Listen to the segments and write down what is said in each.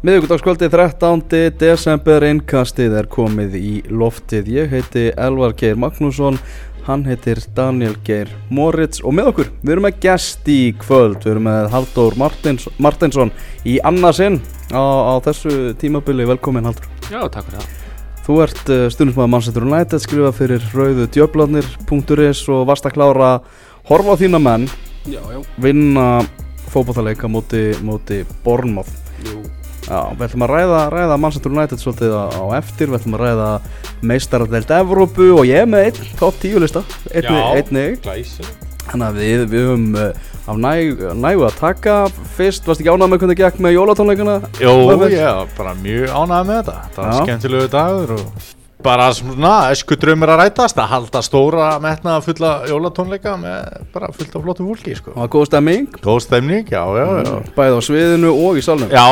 Miðugudagskvöldi 13. desember innkastið er komið í loftið. Ég heiti Elvar Geir Magnússon, hann heitir Daniel Geir Moritz og með okkur, við erum með gest í kvöld. Við erum með Haldur Martins, Martinsson í annarsinn á, á þessu tímabili. Velkomin Haldur. Já, takk fyrir það. Þú ert uh, stundismæður Manchester United, skrifa fyrir rauðu djöflarnir.is og varst að klára horfa á þína menn, Já, já. vinna fókbóþaleika móti, móti Bournemouth. Jú. Já, við ætlum að ræða, ræða Manchester United svolítið á, eftir, við ætlum að ræða meistaradelt Evrópu og ég með einn top 10 lista, einni, Já. einni Glæsi. þannig að við, við höfum uh, á næg, nægu að taka fyrst, varst ekki ánægð með hvernig gekk með jólatónleikana? Jó, var bara mjög ánægð með þetta Það var Já. skemmtilegu dagur og bara svona, esku draumur að rætast að halda stóra metnaða fulla jólatónleika með bara fullt af flottum fólki sko. Var góð stemming, Góð stemning, já, já, já. Bæði á sviðinu og í salnum. Já,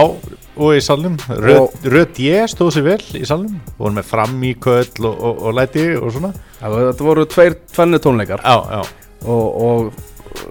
og í salnum. Og- röð ég stóð sér vel í salnum. Vorum með fram í köll og, og, og læti og svona. Já, Þetta voru tveir tvenni tónleikar. Já, já, og, og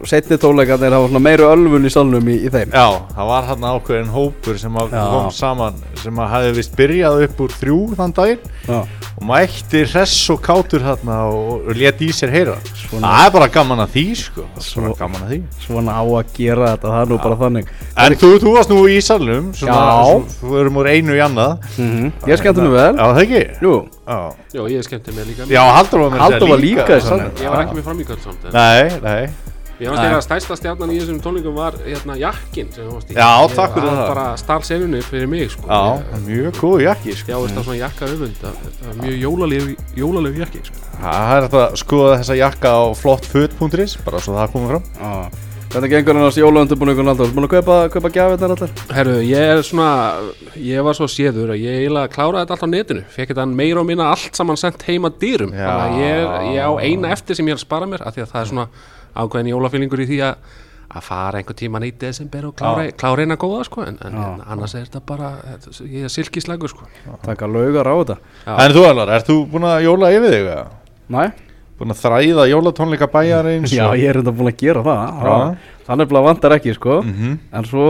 setni tónleikarnir hafa svona meiru ölfun í salnum í, í þeim. Já, það var hann ákveðin hópur sem að Já. kom saman sem að hafi vist byrjað upp úr þrjú þann daginn Já, og mætti hress og kátur þarna og, og let í sér heyra. Svona- það er bara gaman að því sko. Það er Svo- bara gaman að því. svona á að gera þetta, það er nú bara þannig. En þú, þú varst nú í salnum svona, Já. svona, þú erum úr einu í annað. Mm Ég skemmti nú vel. Já það ekki? Jú, já, Já, ég skemmti mig líka. já Haldur var með Halldór var líka í salnum. Ég var ekki með fram í kvöld samt. en nei, nei Ég varst Nei. þegar stærsta stjarnan í þessum tónleikum var hérna jakkin sem þú varst í. Já, Ég- takk fyrir hann það. bara stál senunni fyrir mig, sko. já, Ég- mjög góð jakki sko. Já, veist það svona jakka öfund. Það það er mjög jólalegu, jakki, sko. það er hægt að skoða þessa jakka á flottfut.is bara svo það komið fram Já. Hvernig gengur hann á jólaundurbúningun alltaf? Búin að kaupa, kaupa gjafirnar allar? Herru, ég er svona, ég var svo séður að ég eiginlega kláraði þetta allt á netinu Fekk þetta meira og minna allt saman sendt heima dýrum Já. Þannig að ég, er- ég á eina eftir sem ég er að spara mér af Því að það er svona ákveðin jólafílingur í því að að fara einhver tíman í desember og klára, klára eina góða sko En, en hérna, annars er þetta bara, ég er silkislegur sko Taka laugar á þetta? Já. en þú Alvar, ert þú búin að jóla yfir þig eða? Búin að þræða jólatónleika bæjarins Já, ég er enda búin að gera það. Þannig að vantar ekki, sko Mhm. En svo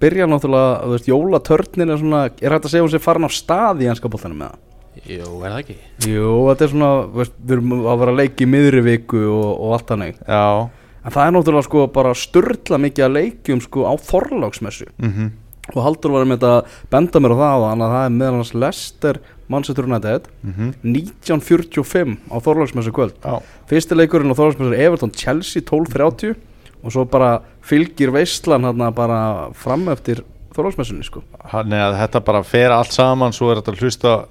byrja náttúrulega, þú veist, jólatörnin er svona Er hægt að segja hún sé farin á stað í ennska boltanum með það? Jú, er það ekki? Jú, þetta er svona, veist, við erum að vera að leiki í miðri viku og, og allt þannig já, En það er náttúrulega sko bara störla mikið að leikjum sko á forlagsmessu mhm Og Haldur var með þetta benda mér á það á að það er meðal hans Lester Manchester United Mhm. 1945 á Þorlagsmessu kvöld. Já, Fyrsti leikurinn á Þorlagsmessu er Everton Chelsea 12.30 og svo bara fylgir veistlan hérna bara fram eftir Þorlagsmessunni sko. Þannig að þetta bara fer allt saman svo er þetta að hlusta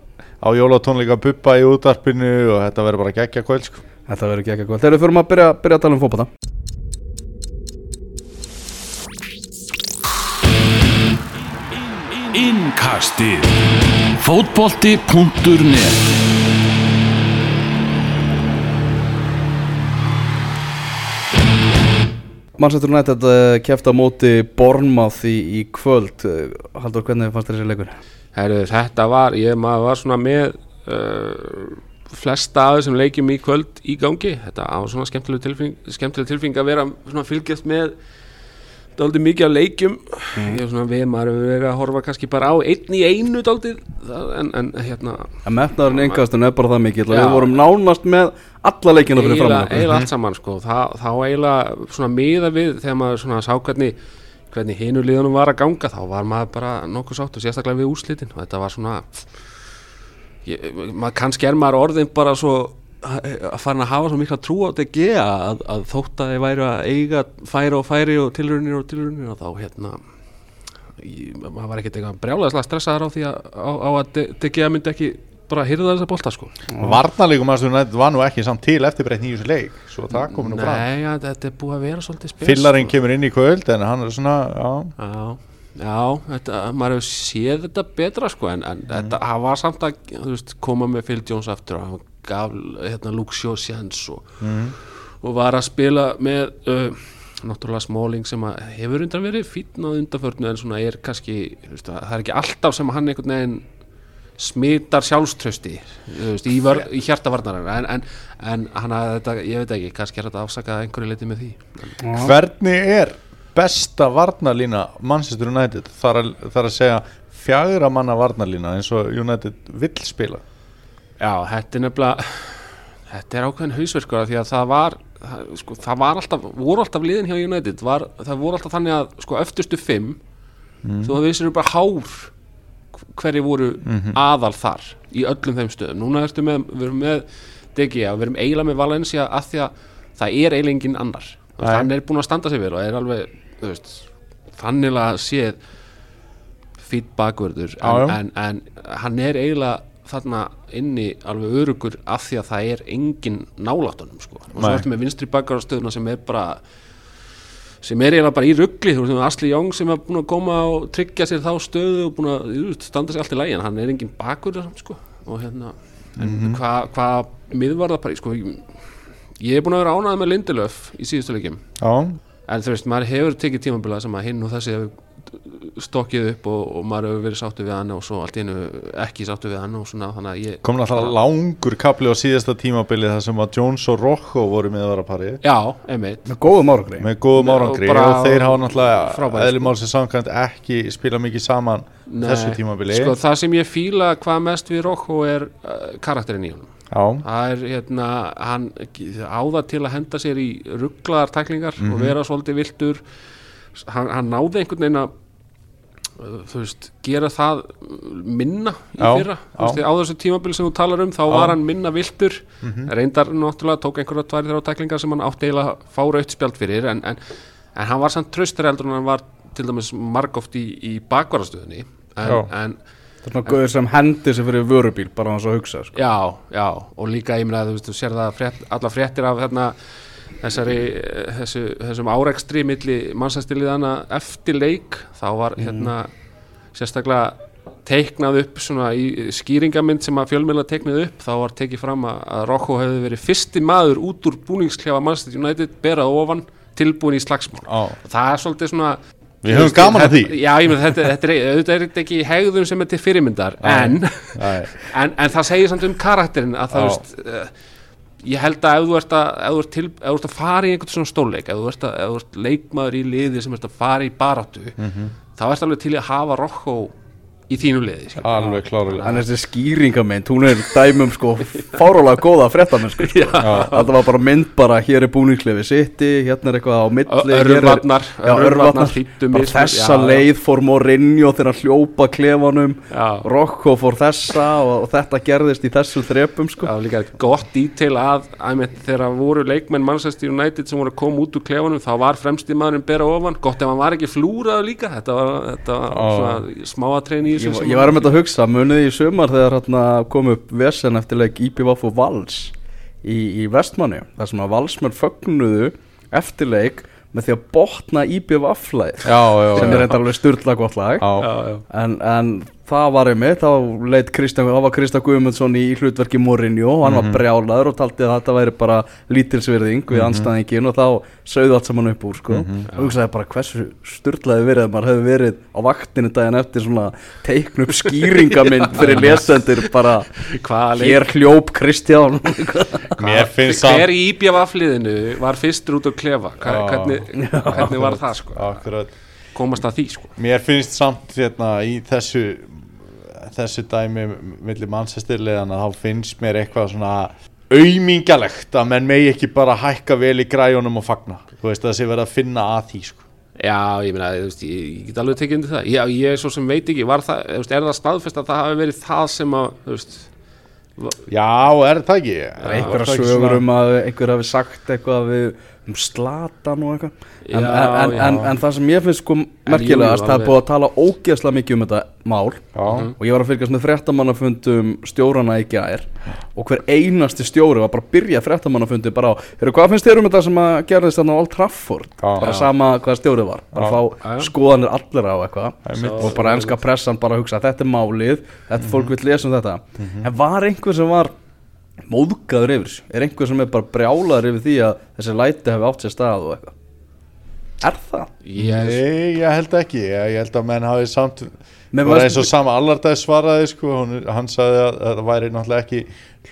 á jólatónleika buppa í útarpinu og þetta verður bara geggja kvöld sko. Þetta verður ekki kvöld. Þegar við fyrir að byrja, byrja að tala um fótbolta. Innkastið Fótbolti.net Manchester United uh, kefti á móti Bournemouth í, í kvöld. Uh, Haldur, hvernig fannst þér þessi leikur? Herru, þetta var, ég maður var svona með uh, flesta af þessum leikjum í kvöld í gangi. Þetta á svona skemmtileg tilfing, skemmtileg tilfing að vera fylgjast með Dálítið mikið af leikjum. Ég er svona við, maður hefur verið að horfa kannski bara á einn í einu það, en, en hérna. En metnaðurinn innkastun er bara það mikill og Já. við vorum nánast með alla leikina fyrir fram eiginlega allt saman sko. Þa, þá eiginlega svona miða við þegar maður svona sá hvernig hvernig hinu liðunum var að ganga þá var maður bara nokkuð sátt og sérstaklega við úrslitin. Og þetta var svona ég, maður kannski er maður orðin bara svo að fara að hafa svo mikla trú á DG að, að þótt að þeir væru að eiga færi og færi og tilrunir og tilrunir og þá hérna maður var ekkert eitthvað brjálæðislega stressaður á því að, á, á að DG myndi ekki bara hyrða þessa bolta sko. Varnarleikum að United var nú ekki samt til eftir breytt nýjus leik svo það komið nú fram. Nei, ja, þetta er búið að vera svolítið spes Fillarinn sko. kemur inn í kvöld en hann er svona, já, Já, já þetta, maður hefur séð þetta betra sko en, en þetta hann var samt að veist, koma með Phil Jones aftur og hann gaf hérna, Luke Shaw sjans og, og var að spila með uh, náttúrulega Smalling sem að hefur undan verið fínn á undanförnu en svona er kannski veist, það er ekki alltaf sem hann einhvern veginn smitar sjálfströsti veist, í, vör, í hjartavarnar en, en, en hann að þetta, ég veit ekki kannski er þetta afsakað að einhverju leiti með því. Hvernig er besta varnalína Manchester United? Þar að, þar að segja fjagra manna varnalína eins og United vill spila Já, þetta er nefnilega þetta er ákveðin hausverkur því að það var það, sko, það var alltaf, voru alltaf liðin hjá United. Var, það voru alltaf þannig að sko öftustu fimm Mm. þú vissir bara hár hverju voru aðal þar í öllum þeim stöðum, núna ertu með við erum með DG og við erum eiginlega með Valencia af því að það er eiginlega engin annar hann er búin að standa sig vel og er alveg, veist þannig að séð já. en, en, en hann er eiginlega þarna inni alveg örugur af því að það er engin nálatunum sko. og svo ertu með vinstri bakvörðarstöðuna sem er bara sem er eiginlega bara í ruggli þú veist, Asli Young sem er búin að koma og tryggja sér þá stöðu og búin að veist, standa sér allt í lægi en hann er engin samt, sko. og hérna en hvað hva miðvarða bara sko, ég, er búin að vera ánægð með Lindelöf í síðustu leikjum Já, en þú veist, maður hefur tekið tímabila sem að hinn og þessi hefur stokkið upp og, og maður hefur verið sáttu við hann og svo allt einu ekki sáttu við hann og svona þannig að ég kom náttúrulega langur kapli á síðasta tímabili þar sem að Jones og Rocco voru með að vera pari Já, einmitt. Með góðum árangri. Með góðum Og árangri bara- og þeir hafa náttúrulega málsins samkvæmt ekki spila mikið saman Nei, þessu tímabili. Sko það sem ég fíla hvað mest við Rocco er uh, karakterinn í honum. Já, það er hérna hann áða til að henda sér í rugglaðar tæklingar og vera svolítið viltur hann, hann náði einhvern veginn að uh, þú veist, gera það minna í Já, fyrra já. Þú veist, á þessu tímabili sem þú talar um þá var hann minna viltur reyndar náttúrulega tók einhverja tvær þrjá tæklingar sem hann átti eiginlega að fá raut spjald fyrir en, en, en hann var samt tröstur heldur en hann var til dæmis margóft í, í bakvarastöðunni en, Já. en það er svona gauður sem hendir sig fyrir vörubíl bara hans að hugsa sko. Já, já, og líka ég meina þú veist, þú sér það frétt, alla fréttir af hérna, þessari, eh, þessu, þessum árekstri milli mannsæstiliðana eftir leik þá var hérna sérstaklega teiknað upp svona í skýringamind sem að fjölmiðla teiknað upp þá var tekið fram að, Rocco hefði verið fyrsti maður út úr búningsklefa Manchester United berað ofan tilbúin í slagsmál já, og það er svolítið svona Við höfum gaman að því. Já, ég meina þetta, þetta er, auðvitað er ekki hegðun sem er til fyrirmyndar en en, en það segir samt um karakterin að það Já. veist uh, ég held að ef þú ert að, ef þú ert til, ef þú ert að fara í einhvern svona stólleik ef þú ert, að, ef þú ert leikmaður í liði sem ert að fara í baráttu þá ert alveg til að hafa Rocco í þínu liði alveg klárulega en þessi skýringamind, hún er dæmum sko fárálega góða fréttamenn sko. þetta var bara mynd bara hér er búningsklefi sitti, hérna er eitthvað á milli er- Örvarnar, örvarnar bara þessa leið fór Mourinho þegar hann hljópa klefanum. Rocco fór þessa og, og þetta gerðist í þessu þrepum sko. Það var líka gott dítil að þegar voru leikmenn Manchester United sem voru að koma út úr klefanum þá var fremsti maðurinn bera ofan. Gott ef hann var ekki flúrað líka þetta var, þetta var svona ég, ég var um þetta að hugsa, muniði í sumar þegar hérna, kom upp vesen eftir leik IPVF og Vals í, í Vestmanni þar sem að Valsmenn fögnuðu eftir leik með því að botna já, sem já. Er reyndar alveg styrla gott lag Já, Já, já. en, en það var einmitt, þá leit Kristján, þá var Kristján Guðmundsson í hlutverki Mourinho og hann var brjálaður og taldi að þetta væri bara lítilsvirðing við anstæðingin og þá sögðu allt saman upp úr sko. og hugsaði bara hversu styrlaði verið að maður hefði verið á vaktinu daginn eftir svona teikn upp skýringamind fyrir lesendur bara hér hljóp Kristján. Mér finnst samt Hver í IBF-liðinu var fyrstur út að klefa? Hvernig, hvernig var það sko? Akkurat komast að því sko Mér finnst samt hérna í þessu þessu dæmi millir mannsestirleðana þá finnst mér eitthvað svona aumingalegt að menn megi ekki bara hækka vel í græjunum og fagna þú veist að það sé verið að finna að því sko. Já, ég meina, ég, ég get alveg tekið undir það Já, ég er svo sem veit ekki, var það, er það staðfest að það hafi verið það sem að, veist Já, er það ekki? einhverja sögur um að einhver hafi sagt eitthvað við, um slatan og eitthvað. En, en, en, en, en það sem ég finnst sko merkilegast, það er búið að tala ógeðslega mikið um þetta mál. Já, og ég var að fylgjast með fréttamannafundum stjórana í gær. Og hver einasti stjóri var bara að byrja fréttamannafundi bara á, heyrðu hvað finnst þér um þetta sem að gerðist þarna á Old Trafford? Já. bara Já. sama hvað stjórið var. Bara Já. að fá skoðanir allir á eitthvað. Og bara enska pressan bara að hugsa þetta er málið, þetta fólk vil lesa um þetta. En var einhver sem var móðgaður yfir þessu, er einhver sem er bara brjálaður yfir því að þessi læti hefði átt sér stað og eitthvað? Er það? Ég, Nei, ég held ekki. Ég, ég held að menn hafi samt Men bara varst- eins og sama allardæð svaraði sko, hún, hann sagði að, að það væri náttúrulega ekki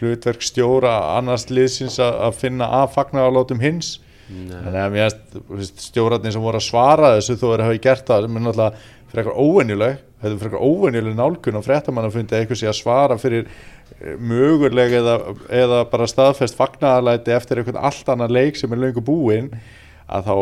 hlutverk stjóra annars liðsins að, að finna að fagnaðarlátum hins. Þannig að mér finnst stjórarnir sem voru að svara þessu þó er að hafa gert það sem er náttúrulega fyrir eitthvað óvenjuleg er fyrir eitthvað óvenjuleg nálgun og fréttamann að fundi eitthvað sé að svara fyrir möguleg eða, eða bara staðfest fagnaðalæti eftir eitthvað allt annan leik sem er löngu búinn að þá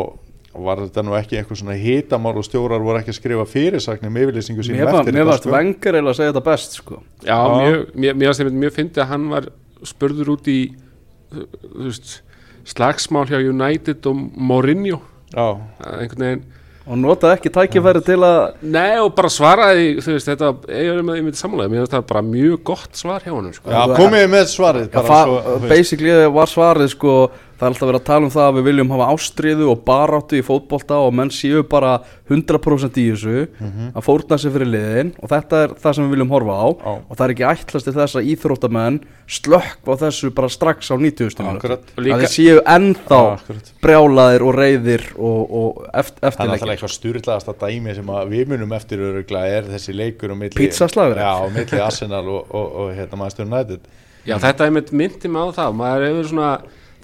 var þetta nú ekki eitthvað svona hitamál og stjórar voru ekki að skrifa fyrirsagnum yfirlýsingu sínum Mér eftir mér varst sko. vengar eða að segja þetta best sko. Já, mjög, mér, mér varst einmitt mjög fyndið að hann var spurður út í veist, slagsmál hjá United og Mourinho Já, einhvern veginn og notaði ekki tækifæri til að Nei og bara svaraði þú veist þetta, ég er með einmitt sammálaði mér finnst það bara mjög gott svar hjá honum sko. já komið þið með svarið fa- svo, basically var svarið sko það er alltaf verið að tala um það að við viljum hafa ástriðu og baráttu í fótbolta og menn séu bara 100% í þessu að fórna sér fyrir liðin og þetta er það sem við viljum horfa á Já. og það er ekki ætlast til þess að íþróttamenn slökk á þessu bara strax á 90. mínútu. Akkurat. Og líka- að þeir séu ennþá akkurat. brjálaðir og reyðir og, og eft, Það er náttúrulega eitthvað styrlaðasta dæmi sem að við munum eftir öruglega er þessi leikur um milli, Pizzaslagur? Já, um milli Arsenal og, og, og hérna Manchester United Já þetta er einmitt myndi mig á það maður hefur svona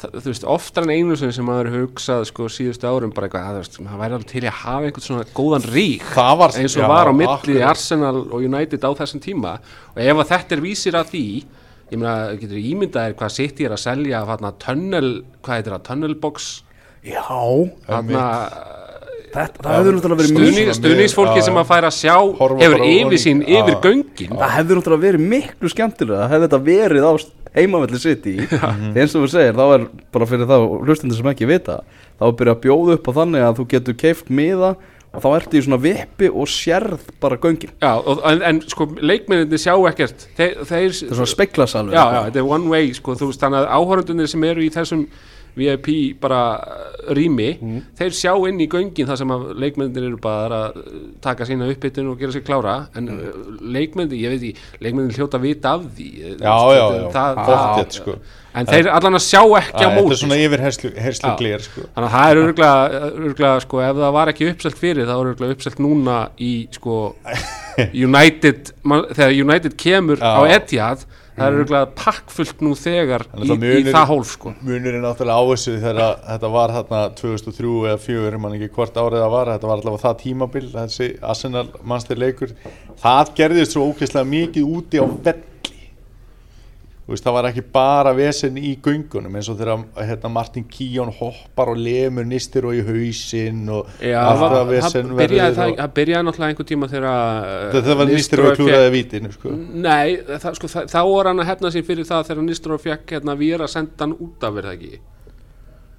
það, þú veist, oftar en einu sem maður hefur hugsað sko síðustu árum bara eitthvað, að, maður væri alveg til í að hafa einhvern svona góðan rík Það var eins og já, var á milli akkurat. Arsenal og United á þessum tíma og ef að þetta er vísir að því ég meina, getur ímyndaðir hvað sitt ég er að selja af hérna tunnel, hvað heitir það, tunnelbox Já, hérna þetta, það hefur náttúrulega verið stuðning, miklu, stuðningsfólki Já. sem að færa að sjá Horfa hefur bara á yfirsýn honum. yfir göngin það hefur náttúrulega verið miklu skemmtilega hefði þetta verið á heimavelli sitt í eins og við segir, þá er bara fyrir þá hlustundur sem ekki vita þá byrjað að bjóða upp á þannig að þú getur keift miða og þá ertu í svona vippi og sérð bara göngin. Já, og, en, en sko leikmenninni sjá ekkert. Þeir, þeir þetta er svona speklasalvi já, já, þetta er one way sko, þú veist, þannig að áhörundunir sem eru í þessum VIP bara uh, rými, þeir sjá inn í göngin þar sem að leikmennir eru bara að uh, taka sína uppbytun og gera sér klára en mm. leikmennir, ég veit ekki leikmennir hljóta að vita af því Já, já, já, það, pottþétt, sko. en þeir allan að sjá ekki á Æ, móti Þetta er svona yfir herslu, herslu Já. glir sko. Þannig að það er örgulega sko, ef það var ekki uppselt fyrir, það var örgulega uppselt núna í sko United, man, þegar United kemur á Etihad, það er örgulega pakkfullt nú þegar í, að munur- í það hólf sko. Munurinn náttúrulega á þessu þegar þetta var þarna 2003 eða 2004, mann ekki hvort árið það var þetta var allavega það tímabil, þessi Arsenal mannstir leikur, það gerðist svo ógeðslega mikið úti á velli veist, það var ekki bara vesen í göngunum eins og þegar hérna, Martin Kíón hoppar og lemur nistir og í hausinn og Já, allt það, það það, vesen byrjaði, það, og- það byrjaði náttúrulega einhver tíma þegar uh, Þetta var Nistelrooy og klúraði vítinu sko. Nei, það, sko, það, þá var hann að hefna sér fyrir það þegar Nistelrooy fekk hérna við að senda hann út af verða ekki?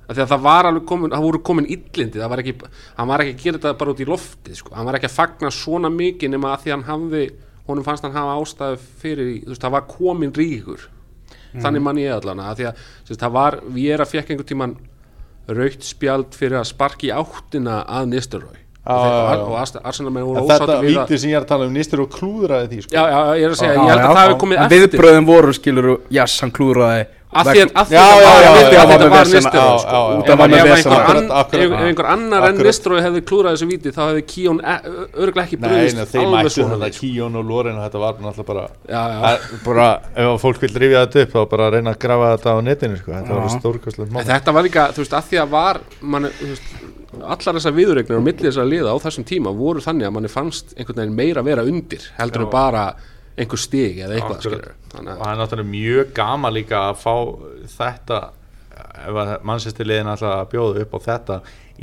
Að það var alveg komin, það voru komin illindi, það var ekki, hann var ekki að gera þetta bara út í loftið, sko, hann var ekki að fagna svona mikið nema að því hann hafði, honum fannst hann hafa ástæðu fyrir, þú veist, það var komin ríkur, þannig mann ég allan að því að, veist, það var, við erum að fekk einhvern tíman raukt spjald fyrir að sparki í áttina að Nistelrooy Já, og, já, já. og, og Þetta að vítið sem ég er að tala um nistir og klúðraði því sko. Já, já, ég er að segja, ég held að það hefur komið eftir viðbröðin voru skilur yes, hann klúraði að því að að að að þetta var já, sko. ef af einhver annar en. Nistelrooy hefði klúrað þessu víti þá hefði Kíón örglega ekki Nei, brúðist nei, alveg mættu svona þetta Kíón og Loren og þetta var náttúrulega bara Já, já. Bara, ef að fólk vil rifja þetta upp þá bara reyna að grafa þetta á netinu sko. þetta Já. var stórkostlegt En mál þetta var líka, þú veist, að því að var manni, þú veist, allar þessar viðuregnir og milli þessar liða á þessum tíma voru þannig að manni fannst einhvern veginn meira vera undir heldur en bara einhver stig eða eitthvað þannig og að það er náttúrulega mjög gama líka að fá þetta ef að mannsestirliðin alltaf að bjóða upp á þetta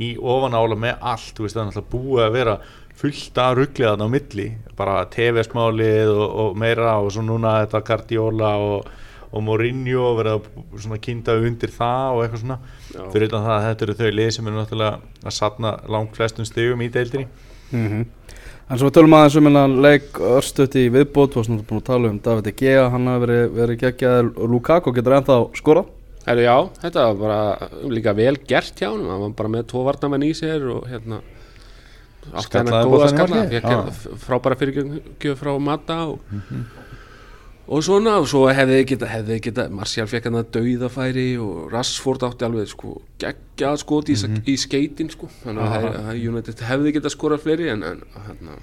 í ofanála með allt þú veist það er alltaf búið að vera fullt af ruggliðan á milli bara TV-smálið og, og meira og svo núna þetta Guardiola og, og Mourinho og verða svona kynda undir það og eitthvað svona Já. fyrir utan það að þetta eru þau lið sem eru náttúrulega að satna langt flestum stigum í deildinni Mhm. En svo við tölum aðeins um hennan leik örstuðt í viðbót, þú varst náttúrulega búin að tala um David De Gea, hann hafi verið, verið geggjað og Lukaku getur ennþá skorað. Herru, já, þetta var bara líka vel gert hjá hann, hann var bara með tvo varnamenn í sér og hérna Skallaði hennar góða skalla, hérna frábæra fyrirgjöf frá Matta og, og svona og svo hefði þið geta, hefði þið geta Marcial fekk hann að dauðafæri og Rashford átti alveg sko geggjað skot í, í skeitin sko. Þannig að að United hefði geta skorað fleiri en, en hérna,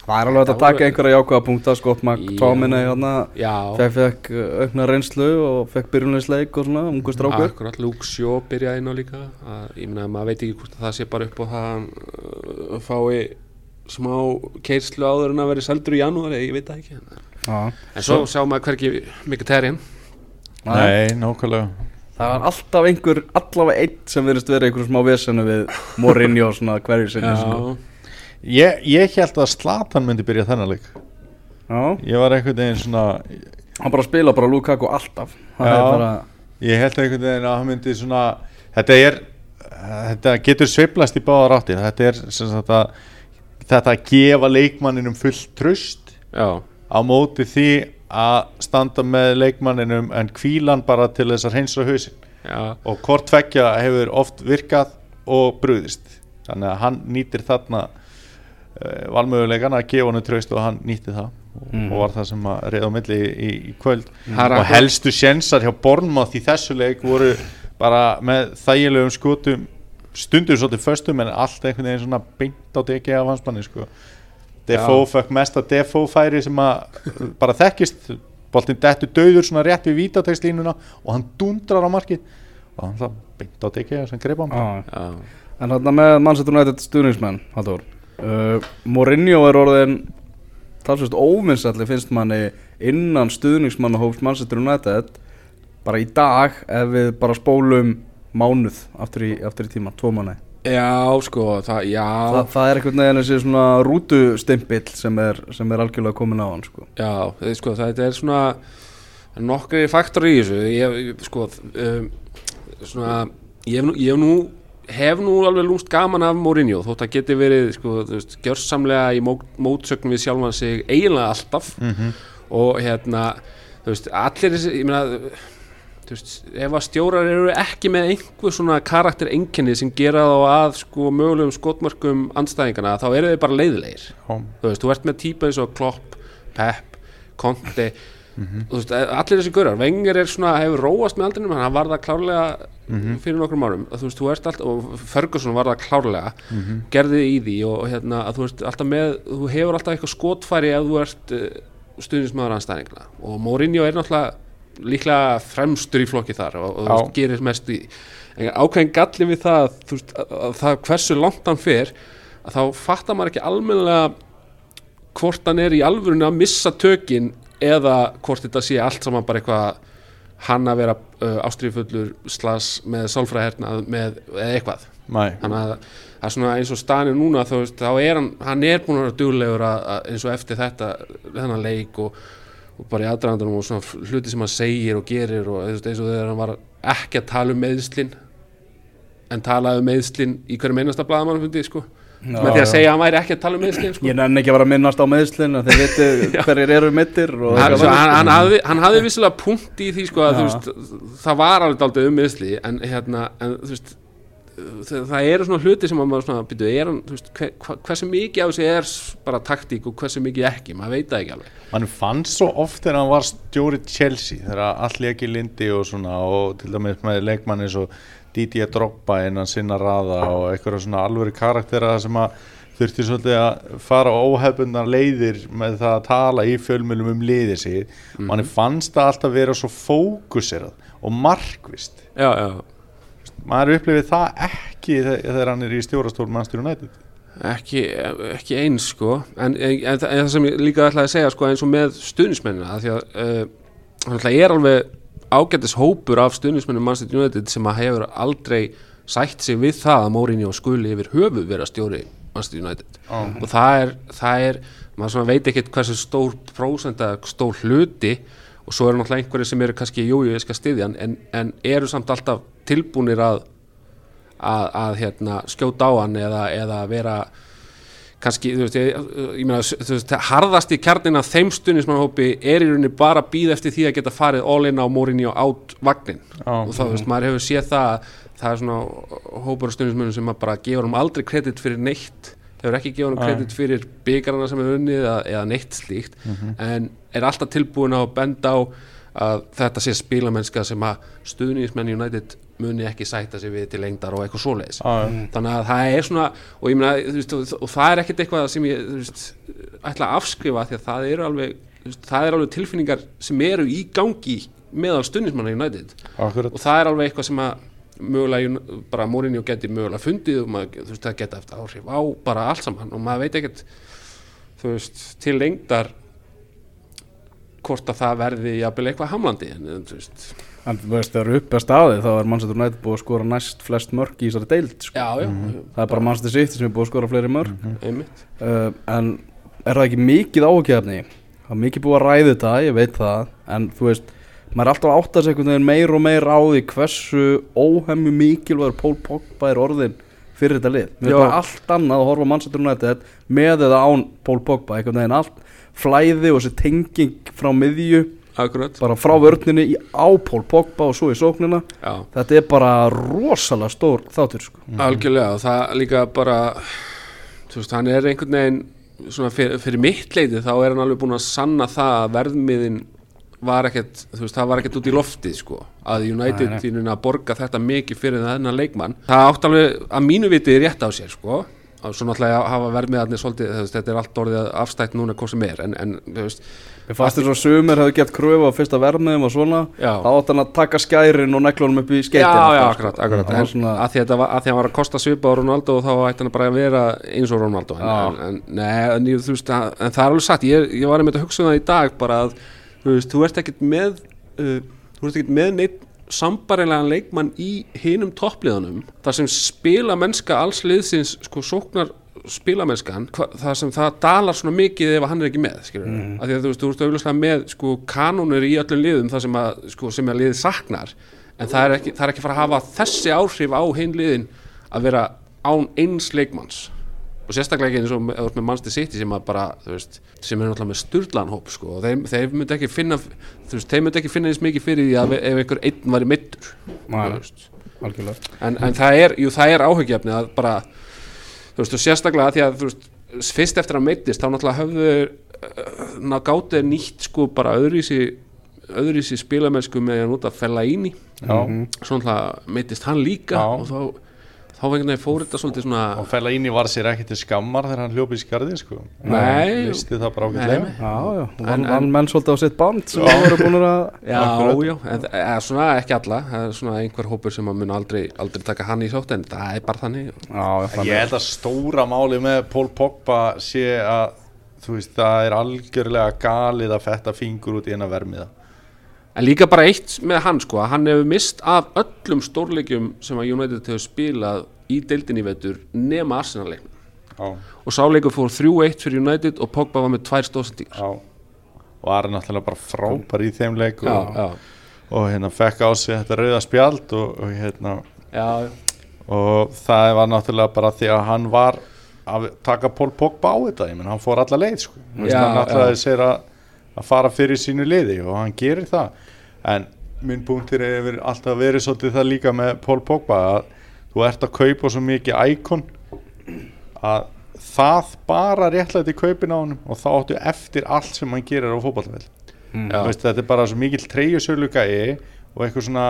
Það er alveg að Það taka einhverja jákvæða punkta Scott Já. McTominay hérna. Þegar fekk uh, aukna reynslu og fekk byrjunleisleik og svona, ungu strákur. Akkurat Luke Shaw byrjaði inn á líka. Að, ég meina maður veit ekki hvort að það sé bara upp á það að uh, fái smá keirslu áður en að veri seldur í janúar ég veit það ekki en, Já. En svo sjá maður hverki mikið terjinn Nei, nákvæmlega. Það var alltaf einhver, allavega einn sem verðist verið einhverjum smá vesenu við Mourinho svona hverju sinni sko. Ég, ég held að Slatan myndi byrja þennan leik. Já, Ég var einhvern veginn svona hann bara spila bara Lukaku alltaf. Það Já. er bara, Ég held einhvern veginn að hann myndi svona Þetta er Þetta getur sveiflast í báðar áttir. Þetta er sem sagt að Þetta að gefa leikmanninum fullt tröst Já, á móti því að standa með leikmanninum en kvílan bara til þess að hreinsa hausin já, og hvort tveggja hefur oft virkað og brúðist þannig að hann nýtir þarna uh, valmöguleikan að gefa hann tröst og hann nýtti það. Og, Mhm. og var það sem að reyða á milli í, í kvöld. Er og helstu sjensar hjá Bornmátt í þessu leik voru bara með þægilegum skotum stundum svolítið föstum en allt einhvern veginn svona beint á degi af hans manni sko. Defoe fekk mesta Defoe færi sem að bara þekkist. Boltinn dettur döður svona rétt við vítategnslínuna og hann dundrar á markið. Og hann það beint á degi sem greip á hann. Já. já. En þarna með Manchester United stuðningsmenn Haldur uh, Mourinho er orðin talsvist óvinnsalli finnst manni innan stuðningsmanna hóps Manchester United bara í dag ef við bara spólum mánuð aftur í, aftur í tíma, tvo mánuði Já, sko, það, já. Þa, það er einhvern veginn þessi svona rútustimpill sem er, sem er algjörlega komin á hann sko. Já, þið, sko, þetta er svona nokkri faktor í þessu. Ég, sko um, svona, ég hef nú, ég hef nú hef nú alveg lúmst gaman af Mourinho þótt að geti verið, sko, þú veist, gjörsamlega í mó, mótsögn við sjálfan sig eiginlega alltaf. Og hérna, þú veist, allir þessi, ég meina þú veist, ef að stjórar eru ekki með einhver svona karakter einkenni sem gera þá að sko mögulegum skotmörkum andstæðingana, þá eru þeir bara leiðilegir. Já. þú veist, þú ert með típa eins og Klopp, Pep, Conte. Þú veist, allir þessi görar Wenger er svona, hefur róast með aldrinum hann var það klárlega fyrir nokkrum árum. Þú veist, þú ert alltaf, og Ferguson var það klárlega, gerði í því og, og hérna, að þú veist, alltaf með þú hefur alltaf eitthvað skotfæri ef þú ert uh, stuðnismæður anstæðingna og Mourinho er náttúrulega líklega fremstur í flokki þar og, og þú veist, gerir mest í ákveðin galli við það, veist, að, að það hversu langt hann fer að þá fattar maður ekki almennilega hvort hann er í alvörunni að missa tökin eða hvort þetta sé allt saman bara eitthvað hann að vera uh, ástrifullur slas með sálfræðhernað með eða eitthvað Nei. þannig að það er svona eins og staðinu núna þá, veist, þá er hann, hann er búin að vera duglegur að, að, eins og eftir þetta þennan leik og, og bara í aðdraðandanum og svona hluti sem hann segir og gerir og eins og þegar hann var ekki að tala um meðslin en talaði um meðslin í hverjum einasta blaðamann fundi sko með því að segja að hann væri ekki að tala um meðslin sko. Ég nenni ekki að vera að minnast á meðslinn þið viti hverjir eru mittir hann, hann, hann, hafði, vissilega punkt í því sko að veist, það var alveg daldið um meðsli en hérna en, þú veist, það, það eru svona hluti sem að maður svona byrju, er veist, hver, hversu mikið af þessu er bara taktík og hversu mikið ekki maður veit það ekki alveg. Man fann svo oft þegar hann var stjóri Chelsea þegar allir ekki lindi og svona og til dæmis með leikmann eins og Didier Drogba innan sinna raða og eitthvað svona alvöru karaktera sem að þurfti svolítið að fara óhefbundar leiðir með það að tala í fjölmjölum um liðið sig mm manni fannst það alltaf vera svo fókuserað og markvist já, já, maður upplifið það ekki þe- þegar hann er í stjórastól mannstur United. Ekki, ekki eins sko. En, en, en, það- en það sem ég líka ætlaði að segja sko eins og með stuðnismennina því að uh, hann ætla er alveg ágættis hópur af stuðnismennum Manchester United sem að hefur aldrei sætt sig við það að Mourinho skuli yfir höfuð vera stjóri Manchester United. Og það er, það er maður veit ekkert hversu stór prósent eða stór hluti og svo eru náttúrulega einhverjir sem eru kannski jújú, ég skal styðja hann en, en eru samt alltaf tilbúnir að að, að hérna, skjóta á hann eða, eða vera kannski, þú veist, ég, ég meina þú veist, harðast í kjarnin að þeim stuðnismannhópi er í rauninni bara að býða eftir því að geta farið all in á Mourinho át vagnin Já. og þá, þú veist, maður hefur séð það að það er svona hópur af stuðnismannum sem að bara gefur um aldrei kredit fyrir neitt hefur ekki gefur um Nei. kredit fyrir byggarna sem er unnið eða, eða neitt slíkt Mhm. en er alltaf tilbúin á að benda á að þetta sé spilamennska sem að stuðnismenn United muni ekki sætta sig við til lengdar og eitthvað svoleiðis. Já, já. þannig að það er svona og ég meina, þú veist, og, og það er ekkert eitthvað sem ég, veist, ætla að afskrifa því að það eru alveg, veist, það er alveg tilfinningar sem eru í gangi meðal stuðnismanna United. Akkurat. Og það er alveg eitthvað sem að mögulega, bara Mourinho geti mögulega fundið og maður, þú veist, það geta eftir áhrif á bara allt saman og maður veit ekkert þú veist, til lengdar hvort að það verði jafnvel eitthvað hamlandi en þú veist, En þú veist, þegar upp er staðið þá er Manchester United búið að skora næst flest mörg í þessari deild sko. já, já, Það er bara Manchester City sem er búið að skora fleiri mörg einmitt. Uh, En er það ekki mikið áhugjefni? Það er mikið búið að ræða þetta, ég veit það En þú veist, maður er alltaf að átta sig einhvern veginn meir og meir á því hversu óhemmu mikilvægur Pól Pogba er orðin fyrir þetta lið. Mér Já. er bara allt annað að horfa á Manchester United með eða án Pól Pogba einhvern veginn. Allt flæði og þessi tenging frá miðju akkurat, bara frá vörninni í á Pól Pogba og svo í sóknina. Já. Þetta er bara rosalega stór þáttur sko. algjörlega og það líka bara þú veist, hann er einhvern veginn svona fyrir, fyrir mitt leiti þá er hann alveg búin að sanna það að verðmiðin var ekkert, þú veist, það var ekkert út í loftið sko, að United Nei, nei. þínun að borga þetta mikið fyrir þennan leikmann. Það átt alveg að mínu viti rétt á sér sko, og svo náttúrulega hafa verðmiðarnir svolítið, þetta er allt orðið afstætt núna hvað sem er, en, en þú veist fannst þess að sumir hefði gert kröfu á fyrsta verðmiðum og svona Já. þá átt hann að taka skærin og neglunum upp í skeitin já, já, akkurat, sko. akkurat Það en, svona, að, því að að að hann var að kosta svipa á Ronaldo og þá ætti hann bara að vera eins og Ronaldo en, en, en, nei, þú veist, að, en það er alveg satt ég, ég var einmitt að hugsa um það í dag bara að þú, veist, þú ert ekkert með uh, þú ert ekkert með neitt sambarilegan leikmann í hinum toppliðanum þar sem spila mennska alls liðsins sko sóknar spilamennskan, það sem það dalar svona mikið ef hann er ekki með mm. að því að þú veist, þú veist auðvitað með sko kanónur í öllum liðum það sem að, sko, sem að liðið saknar en það er ekki, það er ekki fara að hafa þessi áhrif á hinn liðin að vera án eins leikmanns og sérstaklega ekki eins og ert með Manchester City sem að bara, þú veist, sem er náttúrulega með sturlanhóp, sko, og þeir, þeir myndi ekki finna þú veist, þeir myndi ekki finna eins mikið fyrir því að ef einhver einn væri mittur Nei. þú veist algjörlega en, en það er, jú, það er áhugjefni að bara, þú veist, og sérstaklega því að, þú veist, fyrst eftir að meittist þá náttúrulega höfðu uh, gáttið nýtt, sko, bara öðrísi öðrísi spilamennsku með að nota fella íni Já, svo náttúrulega meittist hann líka Já. og þá, þá veginn að fór þetta svolítið svona og fæla íni var sér ekki til skammar þegar hann hljópi í skarði sko. Nei. Visti það bara vann en- van menn svolítið á sitt band sem það voru búin að Já, já, en eða, svona ekki alla. Það er svona einhver hópur sem að mun aldrei, aldrei taka hann í sótt en það er bara þannig. Já, já, Ég held að stóra máli með Pól Pogba sé að þú veist, það er algjörlega galið að fetta fingur út í eina vermiða En líka bara eitt með hann sko hann hefur mist af öllum stórleikjum sem að United hefur spilað í deildinni vetur nema Arsenal-leiknum. Já, og sáleikur fór 3-1 fyrir United og Pogba var með tvær stóðsendíkar já. Og var náttúrulega bara frábær í þeim leik Já, og, já, og hérna fekk á sig þetta rauða spjald og, og hérna já, og það var náttúrulega bara því að hann var að taka Pól Pogba á þetta ég menn hann fór alla leið sko. Já, hann náttúrulega já. sér að, að fara fyrir sínu liði og hann gerir það. En minn punktir hefur alltaf verið svolítið það líka með Pól Pogba að þú ert að kaupa svo mikið íkon að það bara réttlæti kaupin á hann og þá áttu eftir allt sem hann gerir á já. veist, þetta er bara svo mikil treyjusölu gæi og eitthvað svona,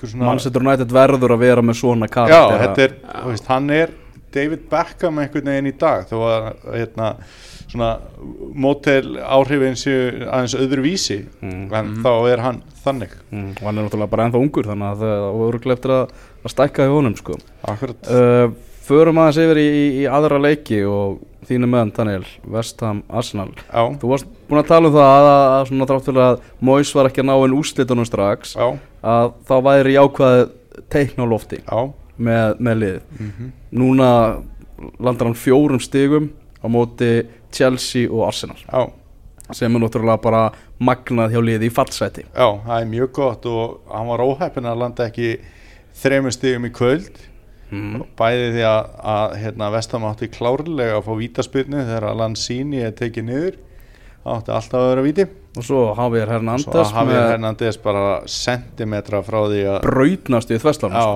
svona Manchester United verður að vera með svona Já, karakter þetta er, þú veist, hann er David Beckham einhvern veginn í dag þó að hérna, svona mótel áhrifin séu aðeins öðru vísi en þá er hann þannig. Mm, og hann er náttúrulega bara ennþá ungur þannig að það voru eftir að, að stækka í honum sko. Akkurat. Uh, Förum aðeins yfir í, í, í aðra leiki og þínu meðan Daniel, Vestham Arsenal. Já, Þú varst búin að tala um það að, að, að svona þrátt fyrir að Mois var ekki að ná en úrslitunum strax já, að þá væri jákvæð teikn á lofti já. með, með lið. Mm Núna landar hann fjórum stigum á móti Chelsea og Arsenal. Já, sem er náttúrulega bara magnað hjá liði í fallseti já, það er mjög gott og hann var óheppin að landa ekki þremur stigum í kvöld. Mm. bæði því að, að hérna, Vestam átti klárlega að fá vítaspyrnu þegar að Lanzini er tekið niður. Það átti alltaf að vera víti. Og svo Javier Hernández að Javier með Hernandez bara sentimetra frá því að brautnast í þveslan Já,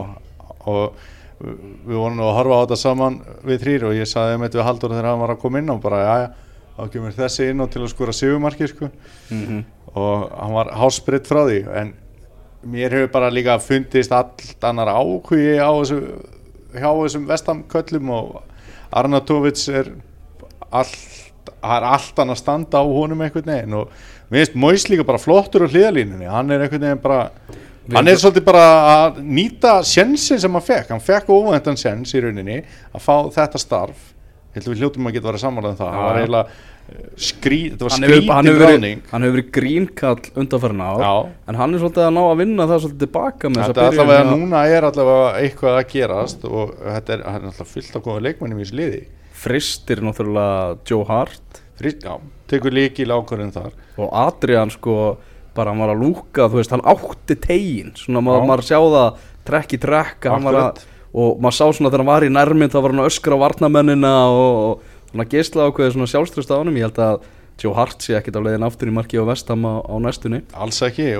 og við vorum nú að horfa á þetta saman við þrýr og ég saði um þetta við Haldur þegar hann var að koma inn og bara, já, já, þá kemur þessi inn á til að skora sigumarki sko. Mhm. og hann var háspritt frá því en mér hefur bara líka fundist allt annar áhugi á þessu hjá þessum vestamköllum og Arnautovic er allt, er allt annað standa á honum einhvern veginn og mér finnst Mois líka bara flottur á hliðalínunni, hann er einhvern veginn bara hann er svolítið bara að nýta sjensin sem hann fekk, hann fekk óvæntan sjens í rauninni að fá þetta starf. Ég held að við hljóttum að geta verið samanlega um það, það var eiginlega þetta var hann hefur, hann, hefur verið, grínkall undanfærin á Já. en hann er svolítið að ná að vinna það svolítið tilbaka með Þetta þessa er allavega hjá- núna er allavega eitthvað að gerast og þetta er, er allavega fullt af góða leikmennum í þessu liði. Fristir náttúrulega Joe Hart. Frist, já, tekur líkil ákvörðin þar. Og Adrian sko bara hann var að lúka, þú veist, hann átti tegin svona maður, maður sjá það trekk í trekk hann var að, og maður sá svona þegar hann var í nærmynd þá var hann að öskra á varnamennina og, og svona geisla ákveði svona sjálfströst á honum. Ég held að Joe Hart sé ekkert á leiðin aftur í marki á vestam á, á næstunni. Alls ekki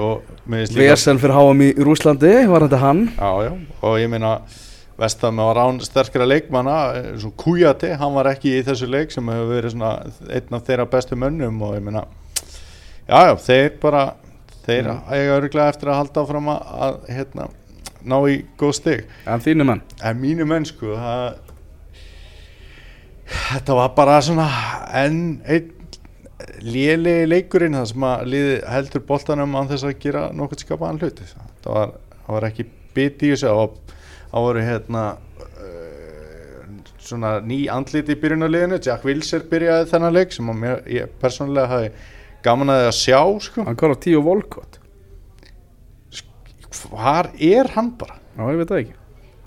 Vesen fyrir HM í Rúslandi var þetta hann? Já, já, og ég meina Vestam var án sterkara leikmanna eh, svo Kujati, hann var ekki í þessu leik sem hefur verið svona einn af þeirra bestu mönnum og ég meina já, já, þeir bara þeir eiga örglega eftir að halda áfram að, að hérna, ná í góð stig. En þínu menn? En mínu menn sko það, Þetta var bara svona enn einn lélegi leikurinn það sem að liði heldur boltanum án þess að gera nokkuð skapaðan hluti. Það var, það var ekki bit í þessu það voru hérna uh, svona ný andliti í byrjunarliðinu. Jack Wilser byrjaði þennan leik sem að mér, ég persónulega hafi gaman að því að sjá sko. hann á tíu volkot. Hvar er hann bara? Já ég veit það ekki.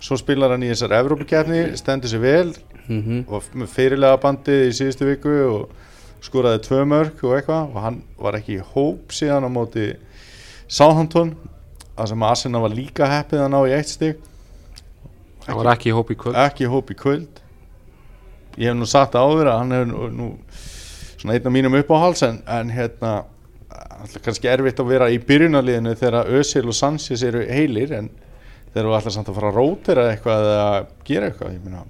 Svo spilar hann í þessar Evrópakefni stendur sér vel mm -hmm. og með fyrirlega bandið í síðustu viku og skoraði tvö mörg og eitthvað. Og hann var ekki í hóp síðan á móti Southampton að sem Arsenal var líka heppið að ná í eitt stig. Hann var ekki í hóp í kvöld. Ekki í hóp í kvöld. Ég hef nú sagt áður að hann hefur nú, nú svona einn af mínum uppáhals en, en hérna alltaf kannski erfitt að vera í byrjunarliðinu þegar Özil og Sanchez eru heilir en þeir eru alltaf samt að fara að rótera eitthvað eða gera eitthvað ég meina.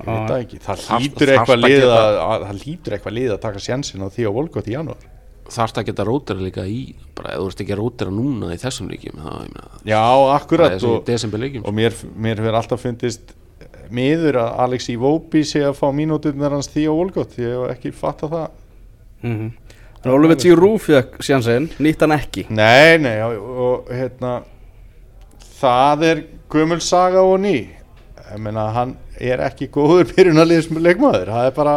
Ég veit það ekki, það þarft eitthvað að lið að, að það hlýtur eitthvað lið að taka sjensin á því á Volgott í janúar. Þarft að geta rótera líka í bara ef þú ert ekki að rótera núna í þessum ég meina, já, það akkurat og, leikjum og mér, mér hefur alltaf fundist miður að Alex Iwobi sé að fá mínúturnar hans því á Volgott ég hef ekki fattað það. Mm -hmm. en Oliver Giroud fekk sjansinn nýtt hann ekki. Nei, nei, og hérna það er gömul saga og ný. Ég meina, hann er ekki góður byrjunarliðs með leikmaður, það er bara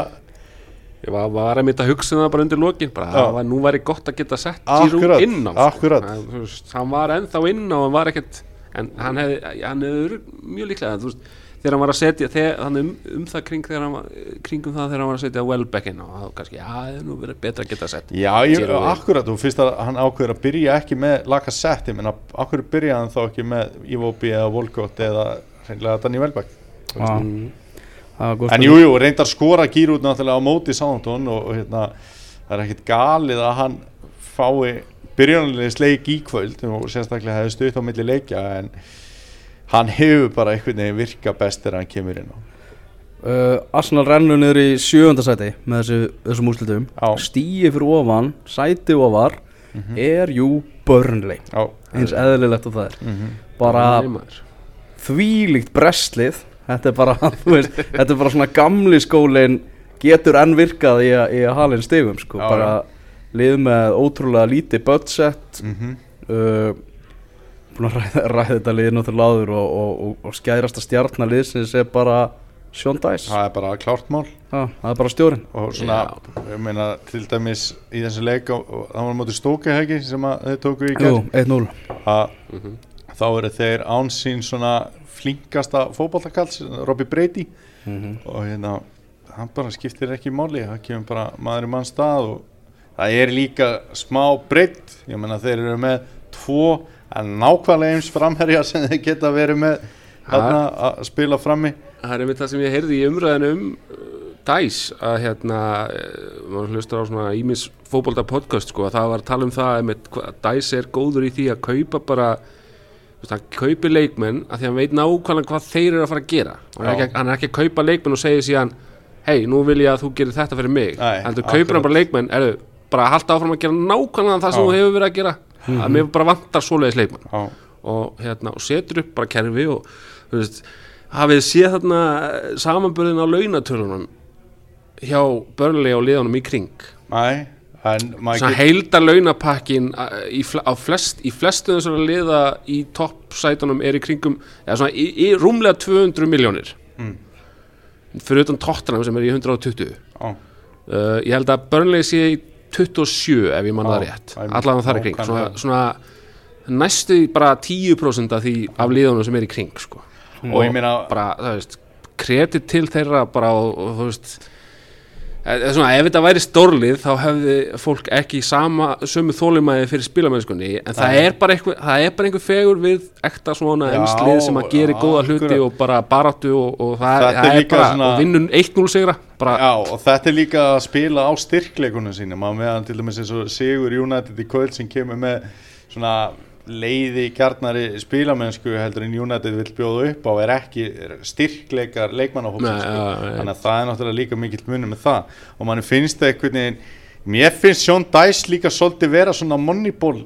ég var, var að mynda að hugsa um það bara undir lokin bara það var, nú væri gott að geta sett Giroud inn á akkurat. En, þú veist, hann var ennþá inn á hann var ekkert en hann hefði, hann hefði mjög líklega þú veist, þegar hann var að setja hann um, um það kring þegar hann var, kringum það þegar hann var að setja Welbeck inn á þá kannski, já, það er nú verið betra að geta sett já, ég, akkurat, og fyrst að hann ákveður að byrja ekki með Lacazette, ég meina, akkur byrja hann þá ekki með Iwobi eða Volgott eða hreinlega Danny Welbeck Já. Mm. En spurning. jú, reyndar skora Gírút náttúrulega á móti Sántón og, og hérna, það er ekkit galið að hann fái byrjunarliðs leik í kvöld og sérstaklega hefði stutt á milli leikja en hann hefur bara einhvern veginn virka best þegar hann kemur inn á. Uh, Arsenal rennur niður í sjöunda sæti með þessu, þessum úrslitum. Já. stíi fyrir ofan, sæti ofar er jú Burnley. Já, eins eðlilegt og það er. Mhm. bara Nei, maður. þvílíkt brestlið þetta er bara, þú veist, þetta er bara svona gamli skólin getur enn virkað í að, í að halin stigum sko, bara lið með ótrúlega lítið budget. Mhm. uh, búin að ræða, ræða þetta lið náttúrulega áður og, og, og, og skæðrasta stjarnaliðsins er bara Sean Dice. Það er bara klárt mál. Það, það er bara stjórin og svona, ég meina til dæmis í þessu leik það var móti stókahegi sem að þau tóku í Jú, gerð 1-0 að Mhm. þá eru þeir án sín svona flinkasta fótballakalls Robbie Brady. Mhm. og hérna hann bara skiptir ekki máli það kemur bara maður í mann stað og það er líka smá breytt ég meina þeir eru með tvo en nákvæmlega eins framherja sem þeir geta verið með þarna að spila frammi. Það er einmitt það sem ég heyrði í umræðinu um uh, DICE að hérna uh, maður hlustar á svona ímis fótbolta podcast sko að það var að tala um það einmitt, DICE er góður í því að kaupa bara hann kaupi leikmenn að því að hann veit nákvæmlega hvað þeir eru að fara að gera. Hann er, ekki, hann er ekki að kaupa leikmenn og segja síðan hei, nú vil ég að þú gerir þetta fyrir mig. En þú kaupir hann bara leikmenn er bara að halda áfram að gera nákvæmlega það sem Já. þú hefur verið að gera að mér bara vantar svoleiðis leikmenn Já, og, hérna, og setur upp bara kerfi og veist, hafið séð þarna samanbörðin á launatölunum hjá börnlega og liðanum í kring? Maður svona heilda launapakkin fl á flest, í flestu þessara liða í toppsætunum er í kringum eða svona í, í rúmlega 200 miljónir Mm. fyrir utan Tottenham sem er í 120 Já, uh, ég held að Burnley sé í 27 ef ég manna það rétt. allavega þar í kring. Svona, svona næstu bara 10% af því af liðunum sem er í kring sko. og ég meina bara, það veist kredit til þeirra bara og, og þú veist svona, ef þetta væri stórlið þá hefði fólk ekki sama sömu þólumæði fyrir spilamennskunni en það er bara einhver, það er bara einhver fegur við ekta svona Já, ennslið sem að gera góða hluti og bara baráttu og, og það, er það er bara svona- vinnun 1-0 sigra bara, Já, og þetta er líka að spila á styrkleikunum sínum að meðan til dæmis eins og Sigur United í kvöld sem kemur með svona leiði gjarnari spilamennsku heldur en United vil bjóða upp á er ekki styrkleikar leikmannahópsins Nei, sko. já. þannig að það er náttúrulega líka mikill munum með það og mann finnst það einhvern veginn mér finnst Sjón Dæs líka svolítið vera svona moneyball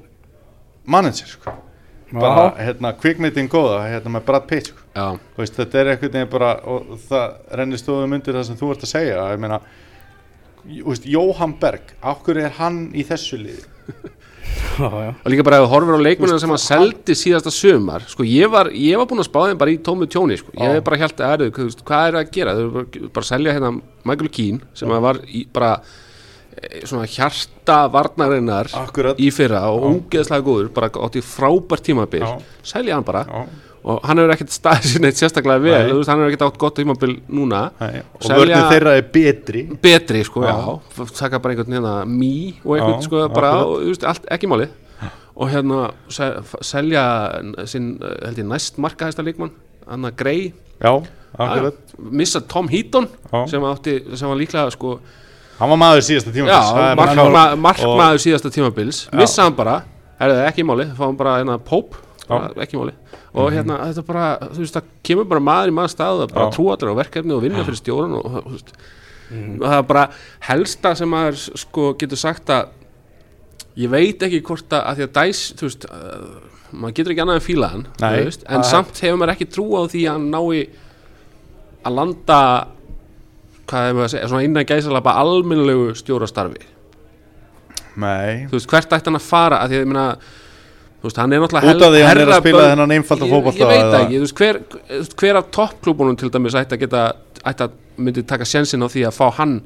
manager sko. bara hérna kvikmyndin góða hérna með Brad Pitt sko. já, Þú veist, þetta er einhvern veginn bara og það rennir stóðum undir það sem þú ert að segja ég meina Jóhann Berg, ákveður er hann í þessu liði. og líka bara þú horfir á leikmennina sem hann seldi síðasta sumar sko ég var, ég var búinn að spá þeim bara í tómu tjóni sko. ég Já. hef bara hjælt að erðu, hvað er að gera þau eru bara, bara að selja hérna Michael Keane sem að var í, bara eh, svona hjarta varnarinnar Akkurat. í fyrra og ógeðslega góður bara átti frábært tímabil Já. selja hann bara Já. Og hann hefur ekkert staðið sér neitt sérstaklega vel Nei. veist, hann hefur ekkert átt gott tímabil núna. Nei, og vörnum þeirra er betri. Betri sko, já, Já. taka bara einhvern hérna mý og einhvern Já, sko bara, og, veist, allt, ekki máli og hérna se, selja sinn, held ég, næst markahæsta leikmann Anna Grey missa Tom Heaton sem, átti, sem var líklega sko, hann var maður síðasta tíma já, markma, markmaður síðasta tímabils. Missa hann bara, er það ekki máli fáum bara hérna Pope, ekki máli og hérna, þetta bara, þú veist, það kemur bara maður í maður stað að bara trúa allir á verkefni og vinna fyrir stjórun og, veist, og það er bara helsta sem maður sko getur sagt að ég veit ekki hvort að, að því að dæs, þú veist uh, maður getur ekki annað en fíla hann veist, en það- samt hefur maður ekki trú á því að hann nái að landa hvað er maður að segja, svona innan gæsalapa almennilegu stjórastarfi. Nei, þú veist, hvert ætti hann að fara? Að því að ég meina þú veist, hann er náttúrulega út af því að hann er að spila þennan einfalda Ég- fótbolta ég veit ekki, þú veist, hver, hver af toppklúbunum til dæmis ætti að geta ætti að myndi taka sjensin á því að fá hann?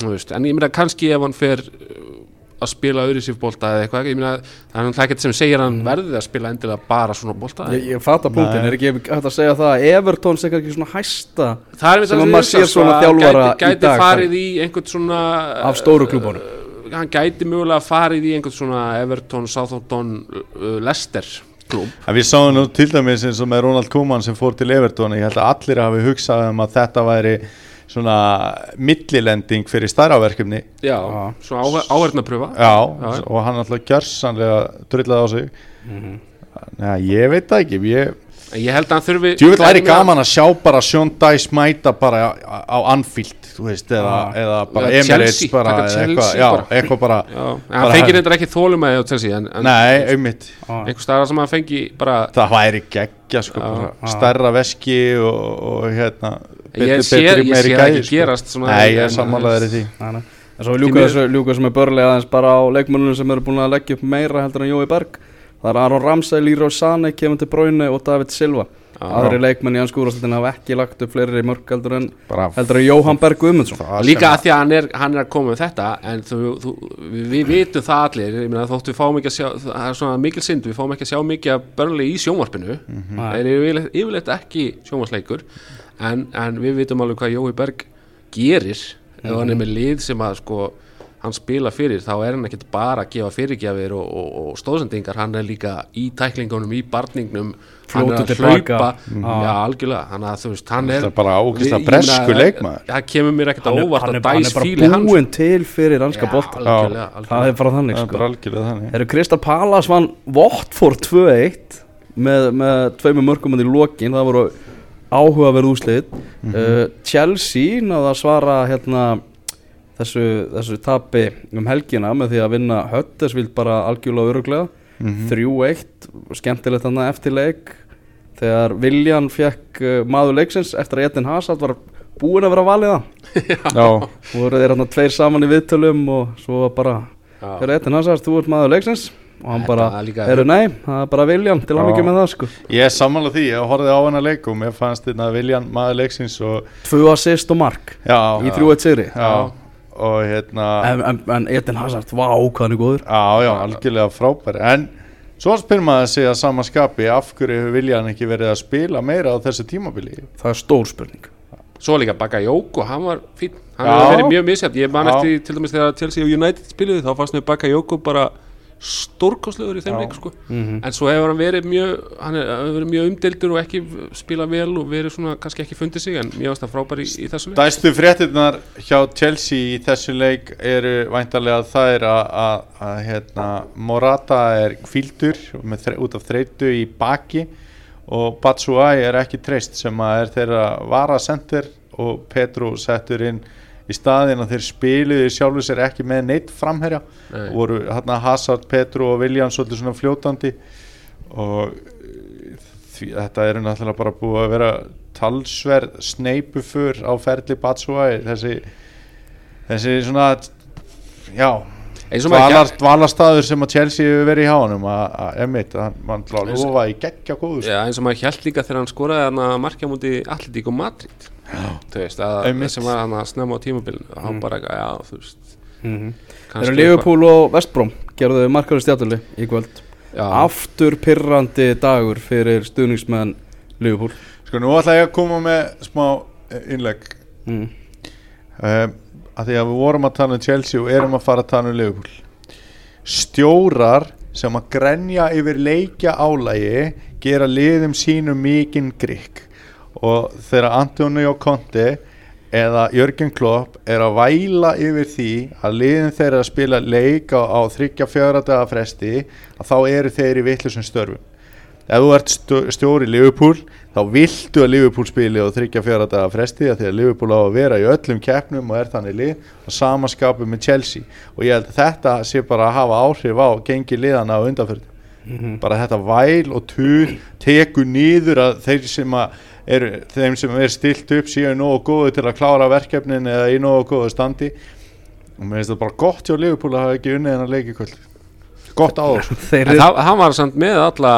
Þú veist, en ég meina kannski ef hann fer uh, að spila öðru sér bolta eða eitthvað, ég meina það er náttúrulega ekkert sem segir að hann verði að spila endilega bara svona bolta Ég, ég fata punktin, er ekki hægt að segja það að Everton sé ekki svona hæsta er sem að maður sér svona þjálfara gæti, gæti í dag, farið í einhvern svona af stóru klúbunum. uh, hann gæti mögulega farið í einhvern svona Everton, Southampton, uh, Leicester klúb en við sáum nú til dæmis eins og með Ronald Koeman sem fór til Everton ég held að allir hafi hugsað um að þetta væri svona millilending fyrir stærra verkefni já, Já. svona áhörnapröfa já, Já. og hann alltaf gjörsanlega drullaði á sig Mhm. Nei, ég veit það ekki ég, ég held að hann þurfi Djúvill væri klárlega- gaman að sjá bara Sean Dice mæta bara á, Anfield þú veist, eða, Já. eða bara Eða Emirates Chelsea, bara, eitthvað, já, bara. eitthvað bara hann fengi hefði- reyndar ekki þólumæði á Chelsea en, en Nei, einmitt. Einhver staðar sem hann fengi bara Það væri geggja sko, stærra veski og, og hérna betri, ég meiri sé það ekki gerast svona, Nei, ég er sammálaður í því. En svo ljúka þessu, ljúka þessu með börlega aðeins bara á leikmönunum sem eru búin að leggja upp meira heldur en Jói Berg Það er Aron Ramsey, Leroy Sané, Kevin De Bruyne og David Silva. Aðri leikmenn í hans skúrastildin hafa ekki lagt upp fleiri mörg heldur en, bara heldur en Jóhann Berg Guðmundsson. Líka að því að hann er, hann er að koma með þetta en þú, þú, við, við vitum það allir. Ég meina, þótt við fáum ekki að sjá það er svona mikil synd, við fáum ekki að sjá mikið að börnlega í sjónvarpinu. Nei. það er yfirleitt, yfirleitt ekki sjónvarsleikur en, en við vitum alveg hvað Jói Berg gerir. Ef hann er með lið sem að sko hann spila fyrir, þá er hann ekkert bara að gefa fyrirgjafir og, og, og stóðsendingar hann er líka í tæklingunum, í barningnum hann er að tilbaka. hlaupa. Mhm. já, algjörlega, hann að þú veist, hann er er bara Við- ég bresku leikmaður. það kemur mér ekkert Hann að óvart hann að er, hann dæs er bara fíli búinn til fyrir bolta algjörlega, Það er bara þannig er sko. Kristal Palas vann Votford 2-1 með, með tveimur mörgum í lokin? Það voru áhugaverð úslið Mhm. uh, Chelsea náða að svara hérna þessu, þessu tapi um helgina með því að vinna Huddersfield bara algjörlega öruglega Mhm. 3-1, skemmtilegt þannig eftir leik. Þegar Viljan fekk uh, maður leiksins eftir að Eden Hazard var búinn að vera valið það Já, og voru þeir hérna tveir saman í viðtölum og svo var bara fyrir Eden Hazard, þú ert maður leiksins. Og hann Þetta bara, er eru nei, það er bara Viljan til að mikið með það sko. Ég er sammála því, ég horfði á hennar leik og mér fannst þetta Viljan maður leiksins og Tvö assist og mark já, í 3-1 sigri. Já, og hérna en, en, en Eden Hazard, vá, hvað hann er góður. Já, já, algjörlega frábær. En svo spyr maður sig að sama skapi Af hverju hefur viljan ekki verið að spila meira á þessu tímabili? Það er stór spurning. Svo líka Bakayoko, hann var fín Hann Já. hefur verið mjög misjæft Ég man Já. eftir til dæmis þegar Chelsea og United spiluði Þá fannst mér Bakayoko bara stórkostlegur í þeim leik sko. Mhm. En svo hefur hann verið mjög Hann er- hefur verið mjög umdeldur og ekki spila vel Og verið svona, kannski ekki fundið sig En mjög ástæð frábær í, í þessu leik Dæstu fréttirnar hjá Chelsea í þessu leik eru væntarlega þær að, að, hérna, Morata er kvildur út af þreytu í baki og Batshuayi er ekki treyst sem að er þeirra varasendur og Petru settur inn í staðin að þeir spiluðu sjálfu sér ekki með neitt framherja Nei. voru hérna Hazard, Petru og William svolítið svona fljótandi og uh, því, þetta er náttúrulega bara búið að vera talsverð sneipufur á ferli Batshuayi þessi þessi svona já og dvalarstaður sem að Chelsea hefur verið í hánum að, emitt, mann lofa í geggja góðu sko. Já, eins og maður held líka þegar hann skoraði að markja múti Atletico Madrid Þú veist, að, Einmitt. sem var hann að snemma á tímabilinu Hann bara, já, þú veist mm kannski Eru Liverpool og Vestbróm gerðu markaður stjátuli í kvöld. Já, Aftur pirrandi dagur fyrir stuðningsmenn Liverpool. Sko nú ætla ég að koma með smá eh, innlegg. Mm. um, að því að við vorum að tala um Chelsea og erum að fara að tala um Liverpool. Stjórar sem að grenja yfir leikja álægi gera liðum sínum mikinn grikk og þegar Antonio Conte eða Jörgen Klopp er að væla yfir því að liðin þeirra að spila leik á, á þryggja fjögra daga fresti að þá eru þeir í vittlusum störfum. Ef þú ert stjó- stjóri Liverpool þá viltu að Liverpool spili á þryggja fjöra daga fresti að því að Liverpool á að vera í öllum keppnum og er þannig lið og samaskapu með Chelsea. Og ég held að þetta sé bara að hafa áhrif á gengi liðana á undanfjörðu bara þetta væl og tuð tekur nýður að þeir sem að eru, þeim sem er stilt upp séu nógu góðu til að klára verkefnin eða í nógu góðu standi. Og mér finnst það bara gott hjá Liverpool að hafa ekki unnið hennar leiki kvöld. Gott á þessu Þeir En það, hann var samt með alla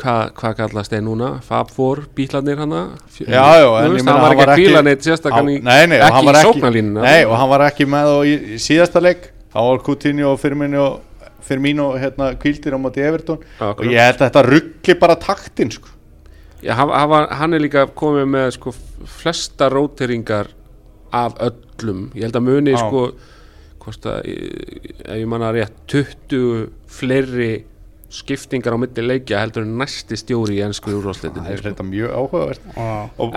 hvað hva kallast þeir núna? Fab Four, bílarnir hana Já, já, en ég meina, hann var ekki að bíla neitt sérstakann í Nei, nei, og hann ekki var í ekki, sóknarlínuna nei, og hann var ekki með og í, í síðasta leik. Hann var Coutinho og Firmino Firmino hérna kvildir á móti Everton. Já, og ég held að þetta ruggli bara taktin sko. Já, hann, hann, var, hann er líka komið með sko, flesta róteringar af öllum. Ég held að muni Já. sko að, ef ég manna rétt 20 fleiri skiptingar á milli leikja heldur en næsti stjóri í ennsku það úrvarsleitin er þetta mjög áhugavert. Og,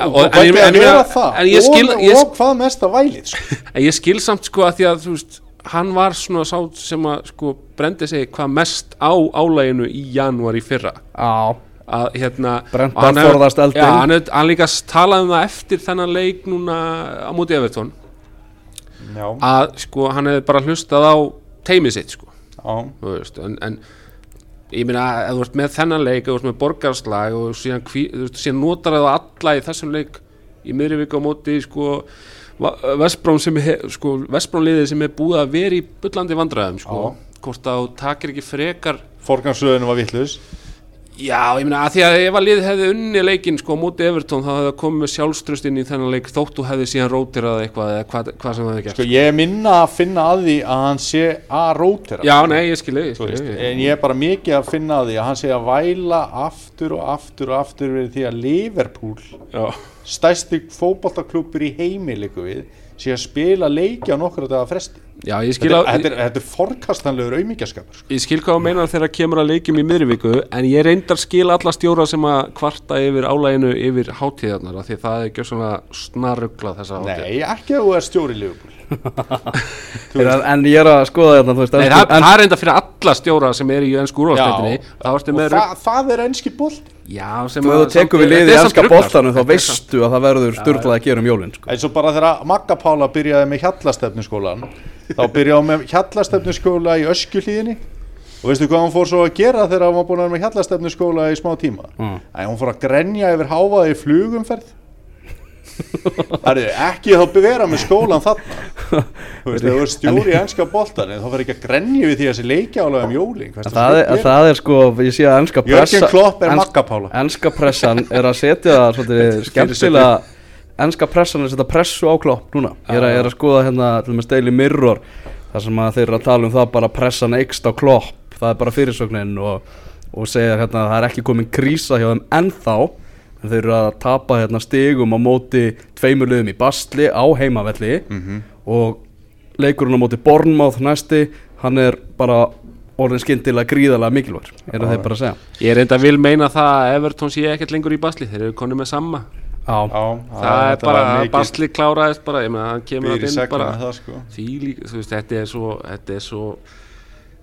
það. hvað mest að vælið sko. en ég skil samt sko að því að veist hann var svona sá sem að sko brendi sig hvað mest á álæginu í janúar í fyrra. Já, að hérna Brennt og hann að hefur- forðast eldinn. já, hann, hann líka talaði um það eftir þennan leik núna á móti Evertón já, að sko hann hefði bara hlustað á teimið sitt sko. Já, þú veist, en, en ég meina ef þú ert með þennan leik, ef þú ert með borgarslag og síðan, þú veist, síðan notar það alla í þessum leik í miðri viku á móti sko Vestbrón sem sko, Vestbrón liðið sem er búið að vera í bullandi vandræðum sko, hvort að þú takir ekki frekar forgansröðinu var vittlust Já, ég meina að því að ef að liðið hefði unni leikinn sko móti Evertón þá hefði það komið sjálfströst inn í þennan leik þótt þú hefði síðan rótirað eitthvað eða hvað, hvað sem það hefði gert. Sko, ég minna að finna að því að hann sé að rótera. Já, nei, ég skilji, en ég er bara mikið að finna að því að hann sé að væla aftur og aftur og aftur við því að Liverpool Já, stærsti fótballtaklúpur í heimi líku við sé að spila leiki á nokkru daga fresti já þetta, að er- þetta, er- þetta er forkastanlegur aumingjaskapur sko. Ég skil hvað þú meinar þegar kemur að leikjum í miðrivíku en ég reyndar skil alla stjóra sem að kvarta yfir álæginu yfir hátíðarnar því að það er ekki svona snarruglað þessa hátíð Nei, ekki að þú er stjóri Liverpool En, en ég er að skoða þetta, þú veist Nei, það, en, það er enda fyrir alla stjóra sem er í ennsku með það, það er Já, sem Þú að- hefur tekur við samt- liði í þetta er ennska boltanum þá veistu að það verður styrlað að gera um jólinn sko. eins og bara þegar Magga Pála byrjaði með hjallastefnuskólan þá byrjaði hún með hjallastefnuskóla í öskjuhlíðinni. Og veistu hvað hún fór svo að gera þegar hún var búin að vera með hjallastefnuskóla í smá tíma? Mm. Hún fór að grenja yfir háfaði í flugumferð Það er ekki þá vera með skólan þarna. Þú veist, þú er stjóri í ennska boltan þá verður ekki að grenja við því að þessi leikja álega um jólin. En það, er, það er sko, ég sé að ennska pressa Klopp er Ennska pressan er að setja það skemmtilega Ennska pressan er að setja pressu á klopp núna. Ég er að, er að skoða hérna til með Daily Mirror þar sem að þeir eru að tala um það bara pressan eikst á klopp. Það er bara fyrirsögnin og, og segja hérna að það er ekki komin krísa hjá þeim ennþá. en þeir eru að tapa hérna stigum á móti tveimur liðum í Bastli á heimavelli. Og leikurinn á móti Bornmáð næsti hann er bara orðin skyndilega gríðarlega mikilvægur eru þeir bara að segja. Ég er enda vil meina það að Everton sé ekkert lengur í basli Þeir eru konið með sama Já, Já, Það er bara, basli kláraðist bara Ég meina, hann kemur að inn bara með það sko. Því líka, þú veist, þetta er svo Þetta er svo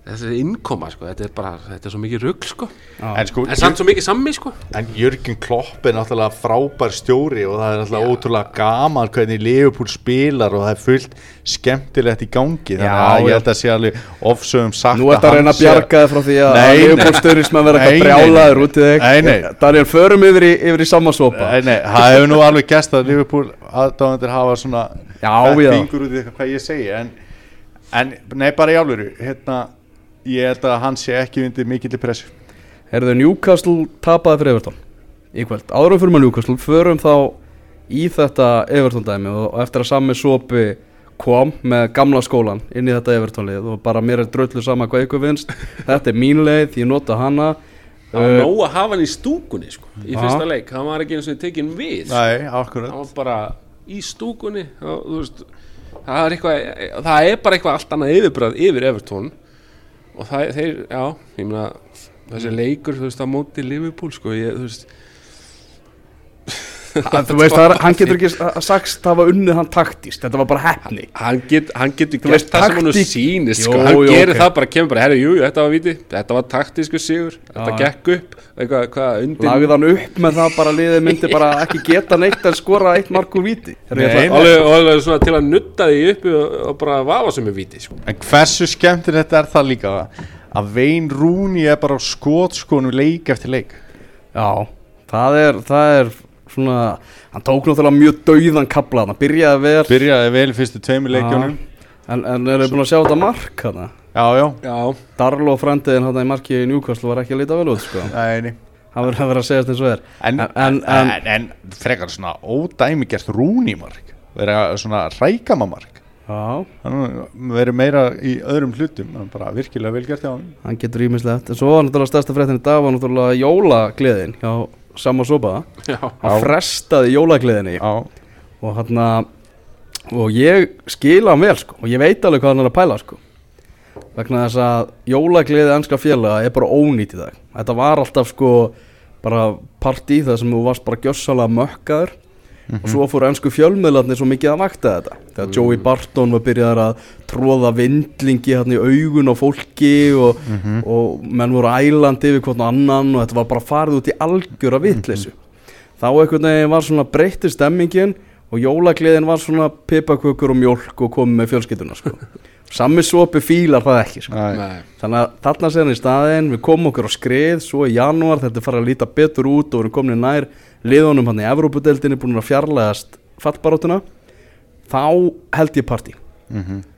Þetta er innkoma, sko. Þetta er bara, þetta er svo mikið rugl, sko. Já. En sko, En samt svo mikið sammi, sko. En Jörgen Klopp er náttúrulega frábær stjóri og það er náttúrulega ótrúlega gaman hvernig Liverpool spilar og það er fullt skemmtilegt í gangi. Þannig Já, að ég held að sé alveg ofsögum sagt Nú ert að reyna að bjarga þið frá því að nei. Leopoldsturismenn verða eitthvað brjálaður út í þig. Nei, nei. Daniel, förum yfir í, yfir í samansópa Nei, nei, það hefur nú alveg gæst að Liverpool aðdáðandir hafa svona Já, já. Í ég í held að hann sé ekki undir mikill pressu. Herðu, Newcastle tapaði fyrir Everton í kvöld. Áðurum fyrir maður Newcastle, förum þá í þetta Everton dæmi og eftir að sami sopi kom með gamla skólan inn í þetta Everton lið og bara mér er dröllu sama hvað ykkur vinst þetta er mín leið, ég nota hana. Það var nóg að hafa hann í stúkunni, sko Í fyrsta leik, hann var ekki eins og tekinn við. Sko. Nei, akkurat. Hann var bara í stúkunni. Og, veist, það er eitthvað það er bara eitthvað allt annað yfirbræð yfir Everton og það, þeir, já, ég meina þessi leikur, þú veist, á móti Liverpool, sko, ég, þú veist Þú veist, það er, hann getur ekki s- sagst hafa unnið hann taktist, þetta var bara hefni hann, get, hann getur gert það sem hann sýnist, sko, hann jú, gerir ok. það bara, kemur bara, herri, jú, jú, þetta var viti þetta var taktísku sigur, þetta gekk upp. Eitthvað, hvað, undir lagði hann upp með það bara liðið myndi bara ekki geta neitt en skora eitt mark úr víti. Herru, ég Nei, ætla- alveg, alveg svona til að nutta því uppi og, og bara vafa sem er viti, sko. En hversu skemmtilegt er það líka að Vein Rúni er bara á skotskonu leik eftir leik? Já, það er, það er svona, hann tók náttúrulega mjög dauðan kabla, hann byrjaði vel. Byrjaði vel fyrstu tveimur leikjónum en, en eru búin að sjá þetta mark hana? Já, já, já, Darlo frendiðin hann í marki í Newcastle var ekki að líta vel út sko. Nei, nei. hann verður að vera að segja eins og er. En, En- en, en- en, en, frekar svona ódæmigert Rúni-mark vera svona rækamamark Já, hann verið meira í öðrum hlutum hann bara virkilega vel gert hjá hann hann getur ímislegt en svo var náttúrulega stærsta fréttin í dag var náttúrulega jólagleðin hjá Sam og Soba já, hann frestaði jólagleðinni. Já, og hann og ég skila hann vel sko. Og ég veit alveg hvað hann er að pæla sko. Vegna þess að jólagleði ennska félaga er bara ónýtt í dag. Þetta var alltaf sko bara partí þar sem þú varst bara gjössalega mökkaður og svo fóru ennsku fjölmiðlarnir svo mikið að vakta þetta. Þegar Joey Barton var byrjaðar að tróða vindlingi hérna í augun á fólki og, og menn voru ælandi yfir hvort annan og þetta var bara farið út í algjöra vitleysu. Þá einhvern veginn var svona breytti stemmingin og jólagleðin var svona pipakökur og mjólk og komið með fjölskylduna sko. Sami sopi fílar það ekki sko. Nei. nei þannig að þarna séðan í staðin við komum okkur á skrið, svo í janúar þetta er farið að líta betur út og við erum komin nær liðunum hann í Evrópudeldinni búin að fjarlægast fallbarótuna þá held ég partí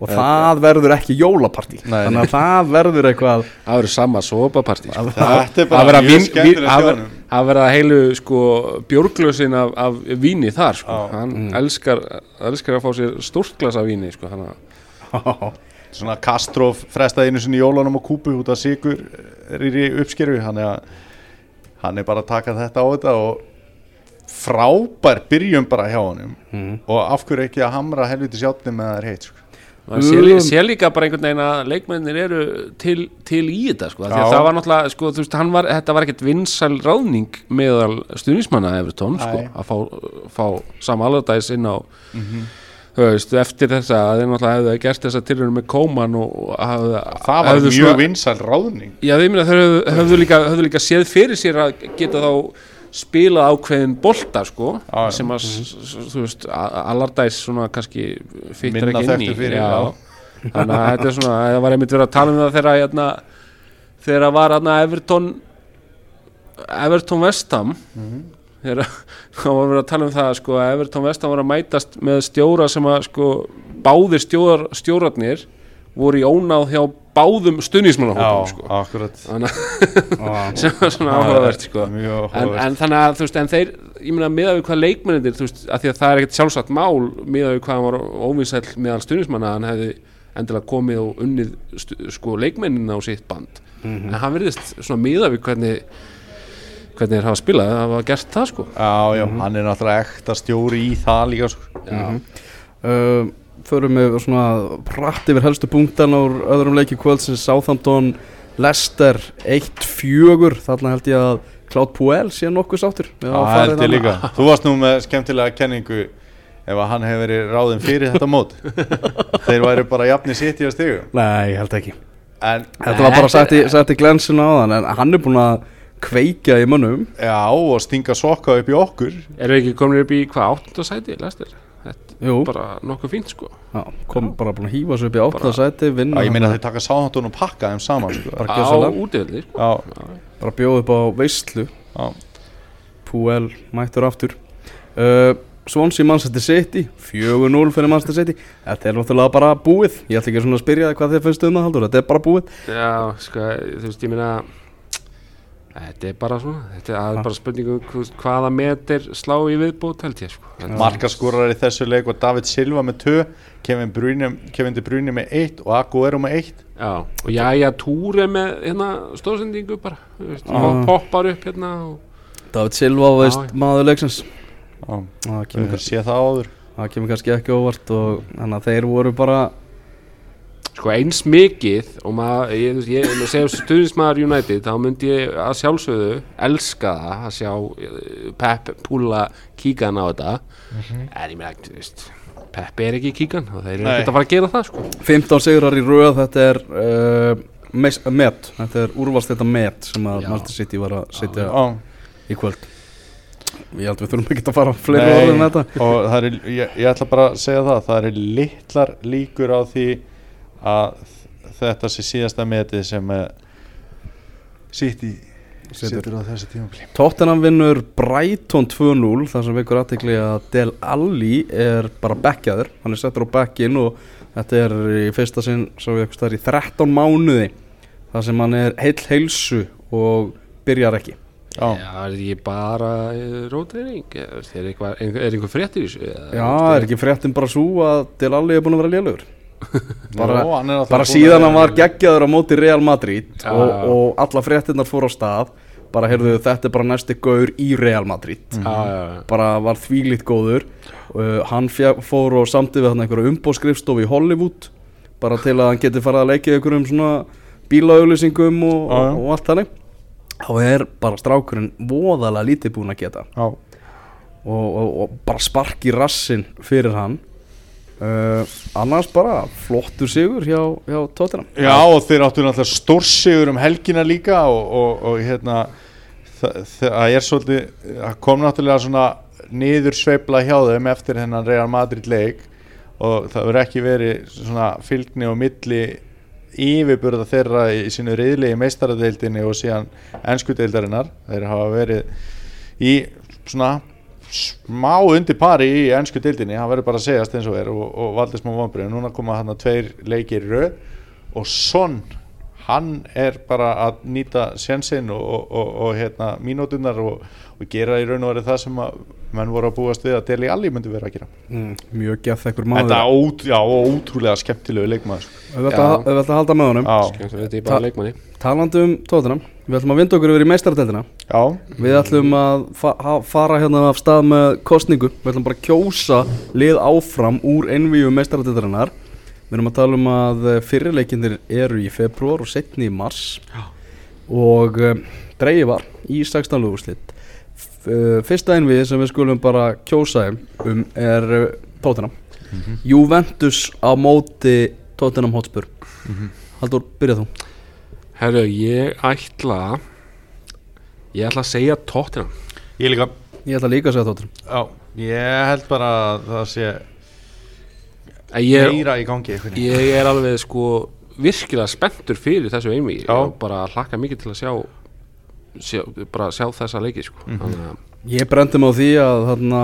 og það verður ekki jólapartí Nei, þannig að það verður eitthvað það verður sama sopapartí sko. Er Það bara verða mjög vín- vín- skemmtilegt það hjá ver- honum það verða heilu sko bjórglösin af, af víni þar sko. Hann elskar, elskar að fá sér stórt glas af víni sko. hann að Svona Kastrov frestaði einu sinni í jólunum á kúpu út af sigur er í uppskeru hann er, að, hann er bara að taka þetta á þetta og frábær byrjum bara hjá honum Mhm. og af hverju ekki að hamra helviti sjátni með það er heitt sko. Það sé, lí- sé líka bara einhvern veginn að leikmennir eru til, til í þetta sko. Það var náttúrulega, sko, þú veist, hann var, þetta var ekkert vinsæl ráðning meðal stuðnismanna Evertón, sko, að fá, fá sama alvegdæs inn á þú veist, eftir þessa að þeir náttúrulega hefðu gert þessa tilraun með Kóman og, og hafðu, það var hefðu mjög svona- vinsæl ráðning Já, þeir minna, þeir höfðu, höfðu, líka, höfðu líka séð fyrir sér að geta þá spila ákveðin bolta sko, já. sem að, s- þú veist, a- Allardyce svona kannski Minna ekki inn í fyrir, já. já. þannig að þetta er svona, það var einmitt verið að tala um það þegar hérna, þegar var hérna Everton Everton Vestham þegar það var verið að tala um það sko, að Everton Vestham var að mætast með stjóra sem að sko, báðir stjórar, stjórarnir voru í ónáð hjá báðum stuðnismannahópum sko. sem var svona áhugavert sko. mjög en, áhugavert. En þannig að þú veist, en þeir ég meina miðað við hvað leikmennir þú veist, að því að það er ekkert sjálfsagt mál miðað við hvað hann var óvinsæll meðal stuðnismanna að hann hefði endilega komið og unnið sko leikmennin á sitt band. En hann verðist svona miðað við hvernig hvernig þeir hafa spilað, það hafa gert það sko. Já, já, hann er náttúrulega ekta stjóri í það líka sko. Já, uh, Förum við svona pratt yfir helstu punktan úr öðrum leiki kvöldsins. Southampton Leicester 1-4 Þarna held ég að Claude Puel sé nokkuð sáttur að það held ég líka. Þú varst nú með skemmtilega kenningu ef að hann hefur verið ráðin fyrir þetta mót. Þeir væri bara jafni sitt í að stigu Nei, ég held ekki. En Þetta var bara sagt í, sagt í glensinu á þann en hann er búin að kveikja í mönnum. Já, og stinga sokka upp í okkur. Erum við ekki komin upp í hvað áttunda sæti, lestir? Þetta Jú, er bara nokkuð fínt sko. Já, kom bara búin að hýfa svo upp í átta Bara- sæti vinna, Já, ég meina þeir taka sáhandun og pakka þeim saman sko. Bara á útivelli sko. Já, bara bjóð upp á veistlu já, Puel mættur aftur. Uh, Swansea Manchester City 4-0 fyrir Manchester City. Þetta er náttúrulega bara búið. Ég ætla ekki svona að spyrja hvað þið finnst um það Haldur Þetta er bara búið. Já, sko, þú veist, ég meina Þetta er bara svona Þetta er bara spurningu hvaða metir slá í viðbót held ég sko. Markaskorar í þessu leik og David Silva með 2 Kevin, Bruyne, Kevin De Bruyne með 1 og Aguero með 1 Já, og jæja túri með hérna stóðsendingu bara þú veist, og poppar upp hérna og, David Silva veist já. maður leiksins. Já, Það við kemur, höfum séð það áður. það kemur kannski ekki óvart og þannig að þeir voru bara sko eins mikið og maður, ég, ég, ég segja stuðnismæður United, þá myndi ég að sjálfsögðu elska það að sjá eh, Pep púla kíkan á þetta. En ég meina, þú veist Pep er ekki kíkan og þeir eru ekkert að fara að gera það sko. 15 sigrar í röð Þetta er uh, met. Þetta er úrvalst þetta met sem að. Manchester City var að setja Já, í kvöld. Ég held við þurfum ekki að fara fleiri orðin með þetta. Og er, ég, ég ætla bara að segja það það er litlar líkur á því að þetta sé síðasta metið sem uh, City Setur. setur á þessu tímafli Tottenham vinnur Brighton 2-0 þar sem vekur aðtekli að Del Alli er bara backjaður hann er settur á backin og þetta er í fyrsta sinn svo við eitthvað í 13 mánuði þar sem hann er heill heilsu og byrjar ekki Já, Já, er ekki bara rótreining? Er er er er einhver fréttir í þessu? Já, er ekki fréttin bara svo að Del Alli er búin að vera lélugur bara, Jó, hann bara síðan hann var geggjaður á móti Real Madrid Já, og, já. og alla fréttinnar fór á stað bara heyrðu þetta er bara næsti gaur í Real Madrid. Já, já bara var þvílít góður. Uh, hann fór og samti við hann einhverju umbóðskrifstofu í Hollywood bara til að hann geti farið að leikja einhverjum svona bílaauðlýsingum og, og, og allt þannig. Þá er bara strákurinn voðalega lítið búin að geta. Og, bara spark í rassin fyrir hann uh, annars bara flottur sigur hjá, hjá Tottenham. Já, og þeir áttu náttúrulega stórsigur um helgina líka og, og, og hérna það, er svolítið það kom náttúrulega svona niður sveifla hjá þeim eftir hennan Real Madrid leik og það verður ekki verið svona fylgni og milli yfirburða þeirra í sínu reyðli í meistaradeildinni og síðan ennskudeildarinnar þeir hafa verið í svona smá undir pari í ennsku deildinni, hann verður bara að segjast eins og er og, og valdið smá vonbrið, núna koma hann tveir leikir röð og Son hann er bara að nýta sjansinn og, og, og, hérna mínútunar og, og gera í raun og verið það sem að menn voru að búast við að Deli Alli myndi vera að gera. Mm, mjög gett ekkur maður Þetta er ót, já, ótrúlega skemmtilegu leikmaður sko. við ætlum að, halda með honum. Já, Skemmt að þetta bara Ta- leikmanni. talandi um Tottenham við ætlum að vinda okkur yfir í meistaradeildina. Já, Við ætlum að fa fara hérna af stað með kostningu Við ætlum bara að kjósa lið áfram úr einvíu meistaradeildarinnar. Við erum að tala um að eh, fyrirleikindir eru í februar og setni í mars. Já. Og uh, dreigi var í 16 löguslitt uh, Fyrsta einvið sem við skulum bara kjósa um er uh, Tottenham. Juventus á móti Tottenham Hotspur. Haldur, byrjað þú. Herru, ég ætla Ég ætla að segja tóttina Ég líka. Ég ætla líka að segja Tottenham. Já, ég held bara að það sé ég, meira í gangi veginn. ég er alveg sko virkilega spenntur fyrir þessu einvígi Já. og bara hlakka mikið til að sjá, sjá bara sjá þessa leiki sko. Mhm. þannig að Ég brendi mig á því að, þarna,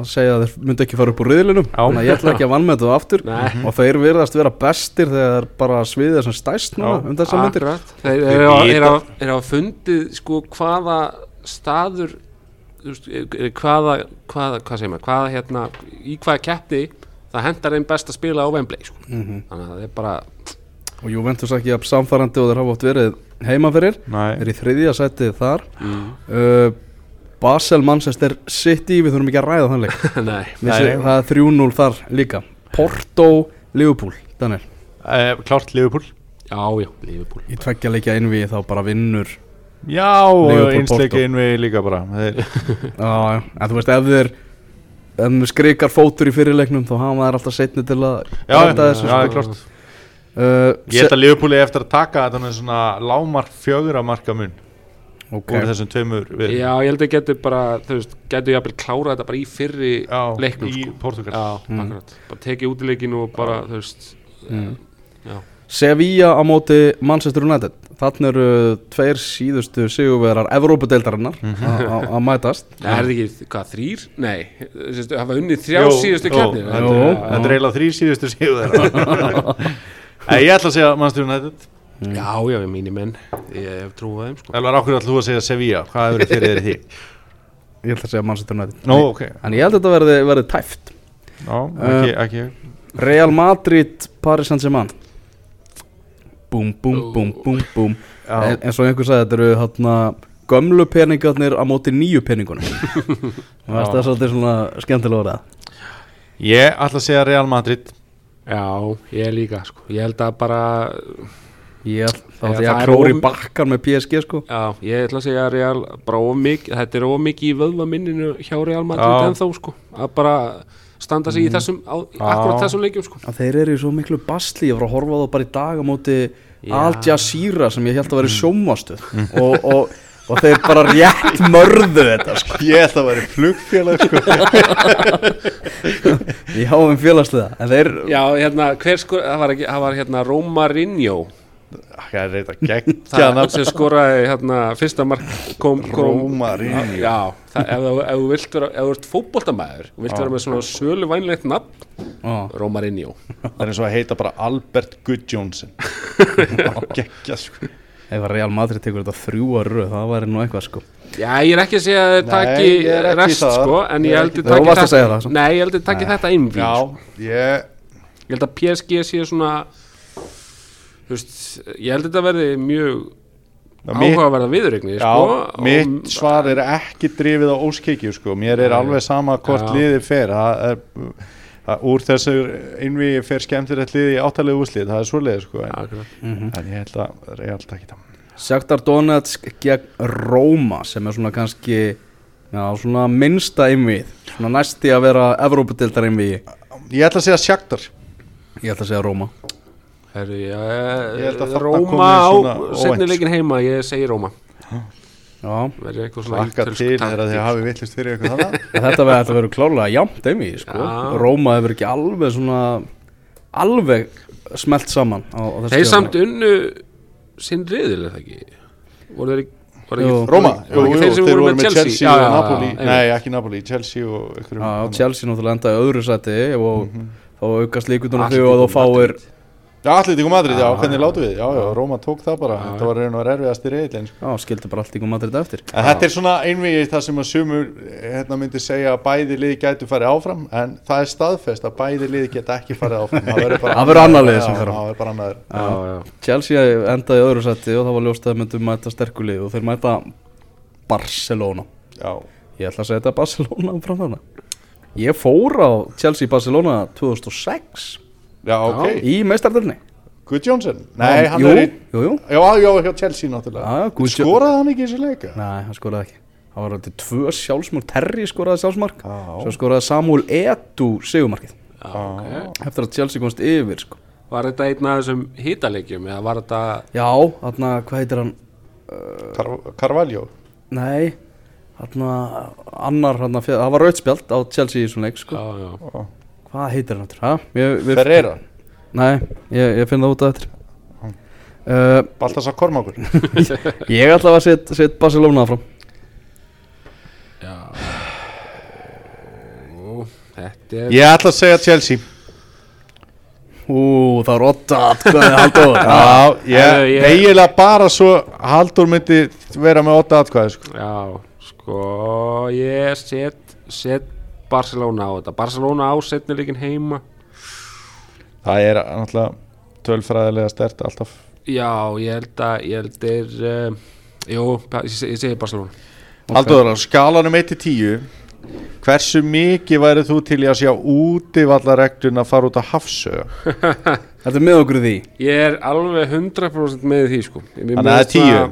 að segja að þeir myndi ekki fara upp úr riðlinum Þannig að ég ætla ekki að vannmeta það aftur Nei. Og þeir virðast vera bestir þegar bara sviðið er sem stæst núna um þessar myndir þeir Þeir eru að- að- að fundið sko hvaða staður hvaða, hvaða hvað segir maður, hvaða hérna í hvaða keppni það hendar einn best að spila á Wembley sko. Mhm. þannig að það er bara Og Juventus ekki jafn samfærandi og þeir hafa oft verið heima fyrir Nei, Er í þriðja sætið þar. Mm, uh, Basel Manchester City, við þurfum ekki að ræða þann leik. Nei, Vissi, Nei. Það er 3-0 þar líka. Porto, Liverpool, Daniel. Eh, klárt Liverpool? Já já, Liverpool. Í tveggja leikja einvið þá bara vinnur Já, Porto. inn við líka bara. Já, já, en þú veist ef þeir ef þeir skrikar fótur í fyrirleiknum þá hafa þær alltaf setni til að Já, já, já, sko. Uh, Ég held að Liverpool er eftir að taka þetta með svona lámark fjögra marka mun okay. úr þessum tveimur við já, ég held að getur bara þú veist, getur jafnvel klára þetta bara í fyrri Já, leiknum í sko. Portugal já, Mm. akkurat, bara tekið útileikin og bara, þú veist Mm. já, Sevilla á móti Manchester United Þannig eru tveir síðustu sigurvegarar Evrópudeildarinnar Mhm. að mætast það er ekki, hvað, þrýr? Nei, veist, hafa unnið þrjá síðustu jú, keppnir Þetta er- eiginlega þrý síðustu síður Ég ætla að segja Manchester United. Já, já, ég mínir menn Ég hef trúið þeim sko. Elvar, ákveður ætla þú að segja Sevilla. Hvað hefur fyrir þér í því? Ég ætla að segja Manchester United. Nó, ok. En ég held að þetta verði, verði tæft. Ná, ekki, ekki. Real Madrid, Paris Saint-Germain. Búm, búm, búm, búm Já. en, eins og einhver sagði, þetta eru hérna gömlu peningarnir á móti nýju peningunum. Það er svolítið svona skemmtilega orðað. Ég ætla að segja Real Madrid Já, ég líka sko. Ég held að bara Ég þá ætla ég það að er klóri of- bakkar með PSG sko. Já, ég ætla að segja að Real bara of mikið, þetta er of mikið í vöðva minninu hjá Real Madrid Já. ennþá sko. Að bara standa sig í þessum á, akkurat þessum leikjum sko. Að þeir eru í svo miklu basli ég var að horfa á það bara í dag á móti. Al Jazeera sem ég held að vera sjómastuð og, og, og þeir bara rétt mörðu þetta sko. Ég ætla að vera flugfélag sko. ég háum félagslega en þeir Já, hérna, hver sko, það var, ekki, það var hérna Romarinho Það er reyta geggja það nafn. sem skoraði hérna fyrsta mark kom, kom Romarinho. Já, það, ef, þú- ef þú vilt vera, ef þú ert fótboltamæður og vilt vera með svona sölu vænlegt nafn Romarinho Það er eins og að heita bara Albert Gudjónsson Geggja sko ef að Real Madrid tekur þetta þrjú að röð það væri nú eitthvað sko Já, ég er ekki að segja að er ekki rest það. sko En Ég ég er held ekki að það. Það, samt. Nei, ég held að taki þetta innvíð Já, sko. ég Ég held að PSG sé svona veist, ég held að þetta verði mjög áhugaverða viðurregni Já, sko, mitt svar er ekki drifið á óskikju sko. Mér er Nei. alveg sama hvort Já. liðið fer það er, það, Úr þessu innvíi fer skemmtilegt liði í áttalegu úslið Það er svoleiði sko. Já, en, akkurat. en ég held að Real takki það Shakhtar Donetsk gegn Róma sem er svona kannski já, svona minnsta einvið svona næsti að vera Evrópudildar einvið Ég ætla að segja Shakhtar. Ég ætla að segja Róma. Herru, já, Ég held að þarna Róma á svona setni óvænt. leikin heima, ég segi Róma. Já, ítölsk til þegar þið taktík. hafi vittlust fyrir eitthvað þannig En þetta verður verður klálega jafnt einvið sko. Róma hefur ekki alveg svona alveg smelt saman á, á þessu Þeir samt unnu sinn riðil, er það ekki? Voru þeir ekki. Róma, þeir voru með Chelsea, og Napoli Nei, ekki Napoli, Chelsea og Chelsea náttúrulega endaði öðru sæti og þá aukast líkundunum því að þú fáir. Já, Atletico Madrid, já, hvernig látu við? Já, já, Róma tók það bara, Já, þetta var reyna að erfiðast í reyðlein sko. Já, skildi bara í Madrid eftir. En þetta er svona einvegið það sem að sumur hérna myndi segja að bæði liði gætu farið áfram en það er staðfest að bæði liði geta ekki farið áfram. Það verður bara Það verður annað lið Já, sem fer áfram. Chelsea endaði öðru sæti og það var ljóst að þeir myndu mæta sterkulið og þeir mæta Barcelona. Já, Ég ætla að segja þetta Barcelona fram þarna. Ég fór á Chelsea Barcelona 2006 já, ok. Í meistardölni Good Johnson Nei, hann jú, er í Jú, jú Já, já, hjá Chelsea náttúrulega. Já, Skoraði hann ekki í þessu leika? Nei, hann skoraði ekki. Það var þetta tvö sjálfsmark Terry skoraði sjálfsmark Já. Svo skoraði Samuel Edu sigumarkið Já, ok. eftir að Chelsea komst yfir sko. Var þetta einn af þessum var þetta Já, þarna, hvað heitir hann? Car Carvalho. Nei, þarna, annar, þarna, fjö- það var rautspjald á Chelsea í svona leik sko. Já, já Hvað heitir hann aftur? Ferreira Nei, ég, ég finn það út af eftir. Uh, Baltasar Kormákur. Ég ætla að setja set Barcelona fram Já. Þetta er Ég ætla að segja Chelsea. Ú, það er åtta atkvæði haldur Já, ég, eiginlega bara svo Haldur myndi vera með 8 atkvæði sko. Já, sko ég set, set Barcelona á þetta. Barcelona á setnileikin heima. Það er náttúrulega tölfræðilega stert alltaf. Já, ég held að ég held er uh, Jú, ég, ég segi Barcelona. Haldur, á skalanum 1-10 Hversu mikið værið þú til að sjá útivallareglun að fara út að hafsöga? Þetta er með okkur því? Ég er alveg 100% með því sko. Þannig að það er finnst Já, Já.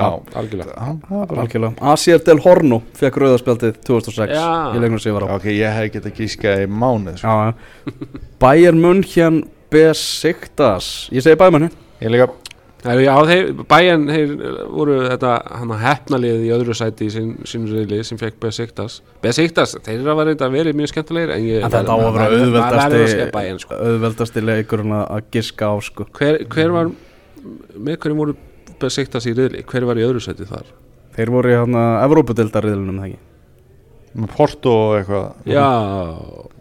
Algjörlega Algjörlega Asier del Horno fekk rauðarspjaldið 2006 Já. í leiknum sem ég var á Ok, ég hef getað gískað í mánuð sko. Já, já. Bayern München Besiktas Ég segi Bayern München Ég líka Heru, já, þeir, bæjan, þeir voru þetta hann að hefnalið í öðru sæti í sín, sínu riðli sem fekk Besiktas Besiktas, þeir eru að vera þetta verið mjög skemmtilegir en ég En þetta á að vera að auðveldasti Bayern, sko. auðveldasti leikurinn að að giska á sko hver, hver var með hverjum voru Besiktas í riðli hver var í öðru sæti þar? Þeir voru í hann að Evrópudeildarriðlunum það ekki? Með Porto og eitthvað. Já,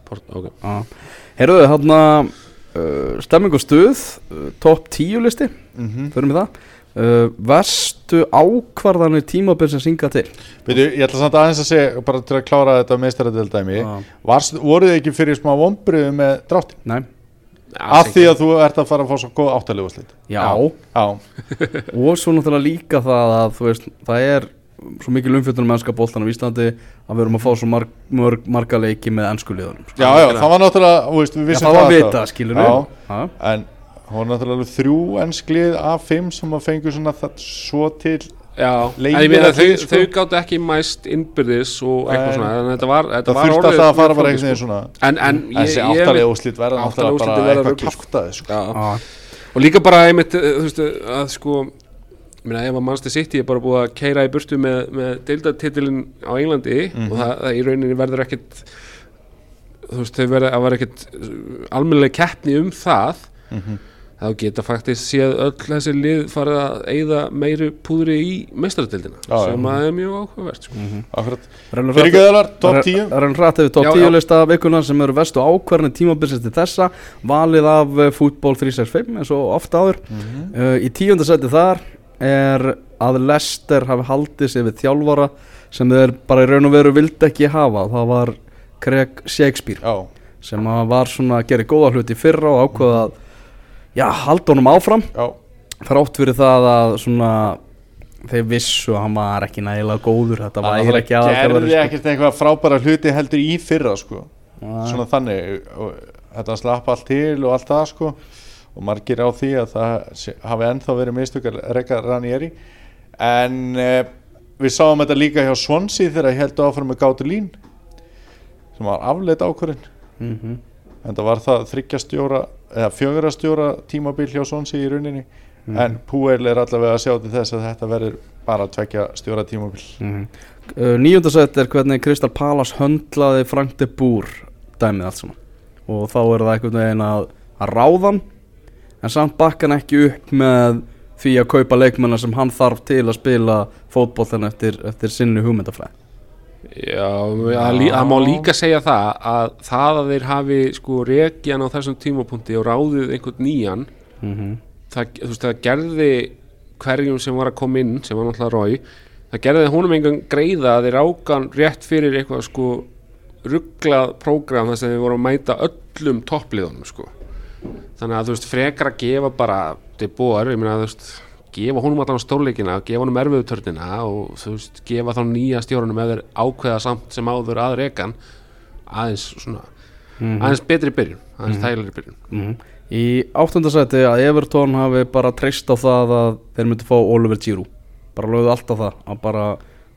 port, ok. Já. Heyrðu hann að uh, stemming og stuð uh, top 10 listi, mm förum við það. Uh, Verstu ákvarðanir tímabil sem synga til? Veitu, ég ætla samt aðeins að segja bara til að klára þetta meistaradildæmi Já. Varst, voruð þið ekki fyrir smá vombriðu með dráttin? Nei, Af því að þú ert að fara að fá svo góð áttalegu slit. Já, Já, og svo náttúrulega líka það að þú veist, það er svo mikil umfjöldunum mennska bóltan á Íslandi að við erum að fá svo marg, mörg, marga leiki með ennsku liðunum já, já, það var náttúrulega þú veist, við Já, vissum það var vita, skilur Já, en hún var náttúrulega þrjú ennslið af fimm sem að fengu svona það svo til að þau, sko. þau gátt ekki mæst innbyrðis og eitthvað svona en þetta var, þetta það þurfti orðið alltaf að fara bara einhvern veginn sko. svona en, en þessi áttalegu úrslit verða náttúrulega bara eitthvað rugl, sko. og líka bara einmitt eh, þú veist að sko ég meina ef að mannstu sitt ég er bara búið að keira í burtu með, með deildatitilin á Englandi Mhm. og það, það í rauninni verður ekkit þú veist þau verður að vera ekkit almennileg keppni um það Mhm. Þá geta faktist séð öll þessi lið farið að eyða meiri púðri í meistaratildina sem að er mjög áhugavert sko. Akkurat. Rennum Fyrir hratt- göðalar, top 10 Það er enn hrætt yfir top Já, 10 já. lista vikunar sem eru vestu ákvarðinu tímabilsins til þessa valið af eh, fútbol 365 eins og ofta áður. Uh, í tíunda seti þar er að Lester hafi haldið sér við þjálfara sem þeir bara í raun og veru vildi ekki hafa. Það var Craig Shakespeare Já, sem var svona að gera góða hluti í fyrra og ákveða að já, halda honum áfram já, þrátt fyrir það að svona þeir vissu að hann var ekki nægilega góður þetta Hann væri ekki náttúrulega aðalþjálfari, gerði sko. ekkert eitthvað frábæra hluti heldur í fyrra sko. Nei. svona þannig og þetta slapp allt til og allt það sko og margir á því að það sé- hafi ennþá verið mistökar Reka Ranieri en uh, við sáum þetta líka hjá Swansea þegar ég held áfram með Gátur Lín sem var afleitt ákvörðin Mhm. en það var það þryggjastjóra eða fjögurastjóra tímabil hjá Swansea í rauninni en Púel er allavega að sjá til þess að þetta verður bara tvekja stjóra tímabil. Mm uh, Níunda sett er hvernig Kristal Palace höndlaði Frank de Boer dæmið allt saman. Og þá er það einhvern veginn að, að ráðan en samt bakkan ekki upp með því að kaupa leikmennar sem hann þarf til að spila fótboltan eftir, eftir sinni hugmyndafræð Já, það má líka segja það að það að þeir hafi sko rekian á þessum tímapunkti og ráðið einhvern nýjan mm -hmm. það, veist, það gerði hverjum sem var að koma inn sem var náttúrulega Rói það gerði honum engan greiða að þeir ákan rétt fyrir eitthvað sko rugglað prógram þar sem þeir voru að mæta öllum toppliðunum sko þannig að þú veist frekar að gefa bara til bóar, ég meina þú veist gefa honum allan stórleikina, gefa honum erfiðutörnina og þú veist, gefa þá nýja stjórnum ef þeir ákveða samt sem áður að rekan aðeins svona aðeins betri byrjun, aðeins mm þægilegri byrjun. Mhm. Í áttundasæti að Everton hafi bara treyst á það að þeir myndu fá Oliver Giroud. Bara lögðu alltaf það að bara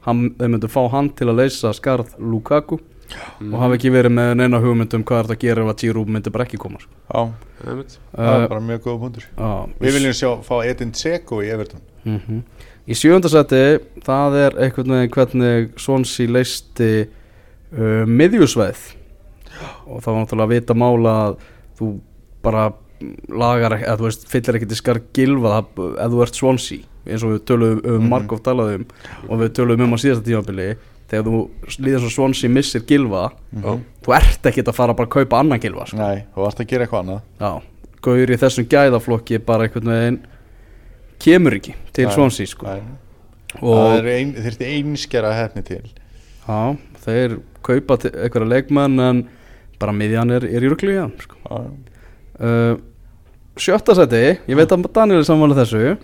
hann, þeir myndu fá hann til að leysa skarð Lukaku og hafa ekki verið með neina hugmynd um hvað er þetta að gera ef að Giroud myndi bara ekki koma sko. Já, Einmitt. það uh, er bara mjög góða punktur Við viljum sjá, fá Edin Dzeko í Everton mm Í sjöndasæti það er einhvern veginn hvernig Swansea leisti uh, miðjusveið og það var náttúrulega að vita mála að þú bara lagar eða þú veist, fyllir ekki til skar gilva það ef þú ert Swansea eins og við töluðum um, mm Mhm. Markov talaði um og við töluðum um á síðasta tímabili þegar þú líður svo Swansea missir gilva Já. þú ert ekki að fara bara að kaupa annan gilva sko. Nei, þú vart að gera eitthvað annað Já, gaur í þessum gæðaflokki bara einhvern veginn kemur ekki til Nei, Swansea sko. Það er ein, þurfti einskjara hefni til Já, þeir kaupa einhverja leikmenn en bara miðjan er, er í já, sko. Uh, Sjötta seti, ég veit að Daniel er samanlega þessu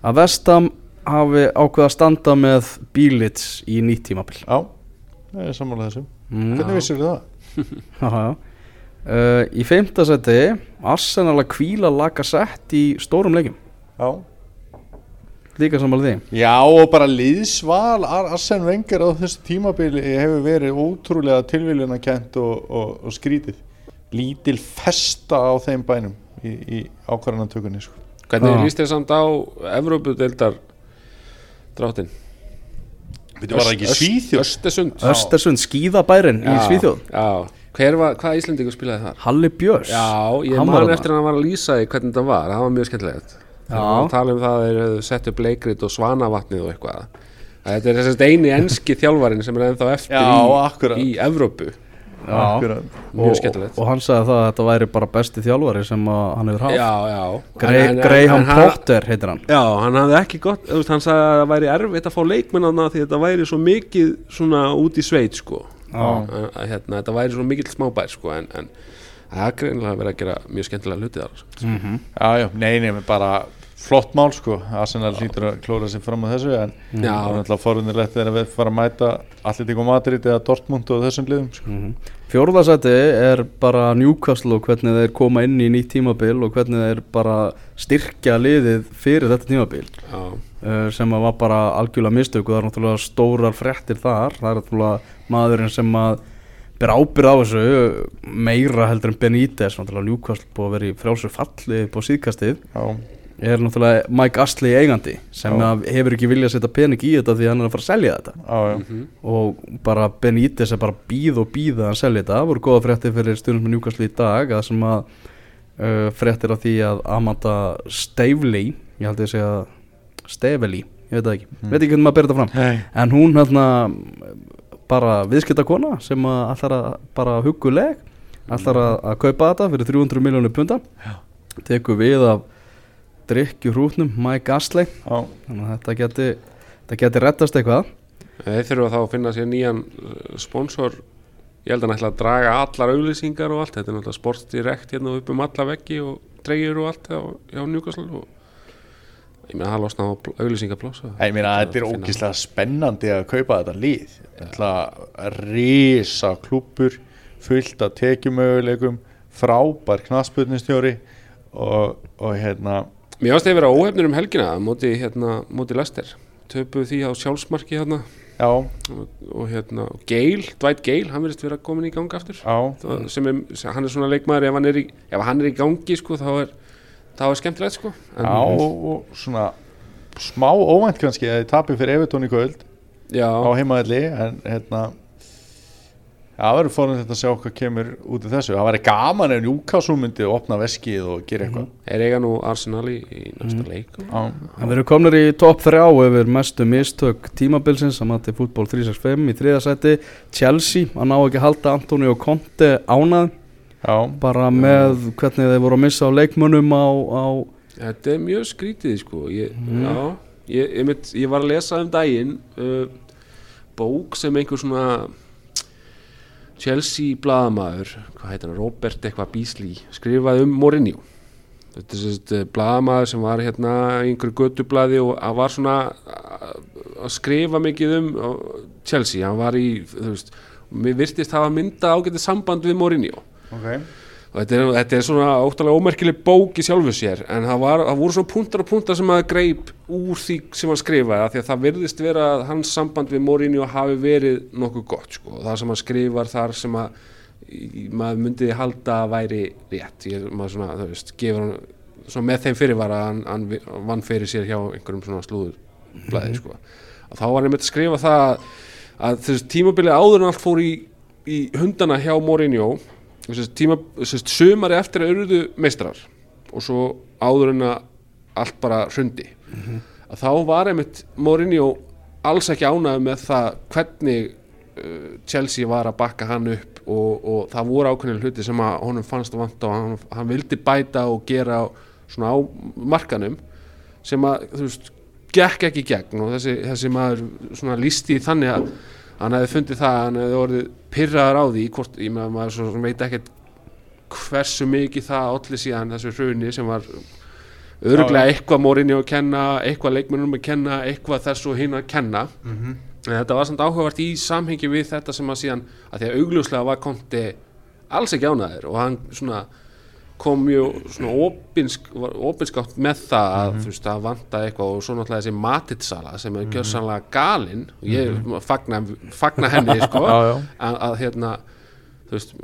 að Vestam hafi ákveð að standa með Bílits í nýtt tímabil já, það er sammála þessu mm. Hvernig vissir það? Já, já. Uh, Í fimmta seti Arsenal að kvíla laga sett í stórum leikum Já líka samanlega því Já og bara liðsval Ar- Arsene Wenger á þessu tímabili hefur verið ótrúlega tilviljuna kent og, og, og skrítið lítil festa á þeim bænum í, í ákvarðanatökunni sko. Hvernig Já. líst þér samt á Evrópudeildar dráttin? Það Östersund. Östersund skíðabærin í Svíþjóð. Já, hver var, hvað Íslendingur spilaði þar? Halli Björns Já, ég man eftir að hann var að lýsa í hvernig það var, það var mjög skemmtilegt. Já. Það var að tala um það að þeir hefðu sett upp leikrit og svanavatnið og eitthvað. Að Þetta er þessast eini enski þjálfarin sem er ennþá eftir Já, í, í Evrópu og, skemmtilegt. og hann sagði það að þetta væri bara besti þjálfari sem að hann hefur haft. Já, já. Grey, En- en- Graham en hann- Potter heitir hann. Já, hann hafði ekki gott, þú veist, hann sagði að það væri erfitt að fá leikmennana því þetta væri svo mikið svona út í sveit sko. Að, að, hérna, þetta væri svo mikill smábær sko en, en það er greinlega verið að gera mjög skemmtilega hluti þar sko. mm Já, já, nei, nei, men bara flott mál sko, Arsenal hlýtur að klóra sér fram á þessu en það er náttúrulega forunilegt þegar við fara að mæta Atletico Madrid eða Dortmund og þessum liðum sko. Fjórðasæti er bara Newcastle og hvernig þeir koma inn í nýtt tímabil og hvernig þeir bara styrkja liðið fyrir þetta tímabil. Já, uh, sem að var bara algjörlega mistök og það er náttúrulega stórar fréttir þar. Það er náttúrulega maðurinn sem að ber ábyrð á þessu meira heldur en Benítez. Náttúrulega Newcastle búið að vera í frjálsur falli upp á síðkastið. Já, er náttúrulega Mike Astley eigandi sem hefur ekki viljað setja pening í þetta því hann er að fara að selja þetta. Já, já, Mhm. og bara Benítez er bara býð og býð að hann selja þetta. Það voru góða fréttir fyrir stjórnum með Newcastle í dag að sem að uh, fréttir af því að Amanda Stavely ég held ég að segja Stavely, ég veit það ekki, Mm. veit ekki hvernig maður ber þetta fram. Nei. en hún hérna bara viðskiptakona sem að allar að bara hugguleg allar að, að kaupa þetta fyrir 300 miljónir punta tekur við af drikkju hrútnum Mike Astley. Já, þannig að þetta geti, þetta geti rettast eitthvað. Þeir þurfa þá að finna sér nýjan uh, sponsor. Ég held að hann ætla að draga allar auglýsingar og allt. Þetta er náttúrulega sportsdirekt hérna upp um alla veggi og dregjur og allt hjá, hjá Newcastle og ég meina það losna á auglýsingaplása Ég meina þetta er ógíslega spennandi að kaupa þetta lið. Þetta risa klúpur fullt af tekjumöguleikum frábær knasputnistjóri og, og hérna Mér ást að vera óhefnir um helgina móti, hérna, móti Lester töpuð því á sjálfsmarki hérna. Já, og, og hérna Gale, Dwight Gale, hann verðist vera komin í gang aftur. Það sem er, hann er svona leikmaður ef hann er í, ef hann er í gangi sko þá er, þá er skemmtilegt sko. En, já og, svona smá óvænt kannski að þið tapir fyrir Evertón í já, á heimaðli en hérna það verður fórnum þetta að sjá hvað kemur út af þessu. Það væri gaman ef Newcastle myndi opna veskið og gera eitthvað. er eiga nú Arsenal í, í næsta leik. Já, En við erum komnir í topp þrjá yfir mestu mistök tímabilsins. Að mati fútból 365 í þriðasæti Chelsea, að ná ekki halda Antoni og Conte ánað. Já, bara með hvernig þeir voru að missa á leikmönnum á, á Þetta er mjög skrítið sko. Ég, Já, ég, ég, mitt, ég var að lesa um daginn uh, bók sem einhver svona Chelsea blaðamaður hvað heitir hann, Robert eitthvað Beasley skrifaði um Mourinho. Þetta er sérst blaðamaður sem var hérna í einhverju göttublaði og hann var svona að- að skrifa mikið um Chelsea, hann var í þú veist, mér virtist hafa mynda ágætið samband við Mourinho. Ok. Og þetta er, þetta er svona óttalega ómerkileg bók í sjálfu sér en það, var, það voru svona punktar og punktar sem að greip úr því sem hann skrifaði því að það virðist vera að hans samband við Mourinho hafi verið nokkuð gott sko. og það sem hann skrifar þar sem að maður myndi halda að væri rétt ég, maður svona, þú veist, gefur hann svona með þeim fyrirvara að hann, hann vann fyrir sér hjá einhverjum svona slúðurblæði sko. og þá var hann með að skrifa það að, þessi tímabilið áður en allt fór í, í hundana hjá Mourinho tíma, sumari eftir að urðu meistrar og svo áður en að allt bara hrundi. Að þá var einmitt Mourinho alls ekki ánægð með það hvernig uh, Chelsea var að bakka hann upp og, og það voru ákveðin hluti sem að honum fannst að vanta og hann, hann vildi bæta og gera svona á markanum sem að þú veist gekk ekki í gegn og þessi, þessi maður svona lísti þannig að hann hefði fundið það að hann hefði orðið pyrraðar á því hvort, ég með maður svo, veit ekkert hversu mikið það allir síðan þessu hruni sem var öruglega eitthvað morinni að kenna eitthvað leikmennum að kenna, eitthvað þess og hinn að kenna. En þetta var samt áhugavert í samhengi við þetta sem að síðan að því að augljóslega var Konti alls ekki ánæður og hann svona kom mjög svona opinsk, opinskátt með það að þú veist að vanta eitthvað og svo náttúrulega þessi matitsala sem er gjörsanlega galinn og ég fagna, fagna henni sko Já, já. að, að hérna þú veist,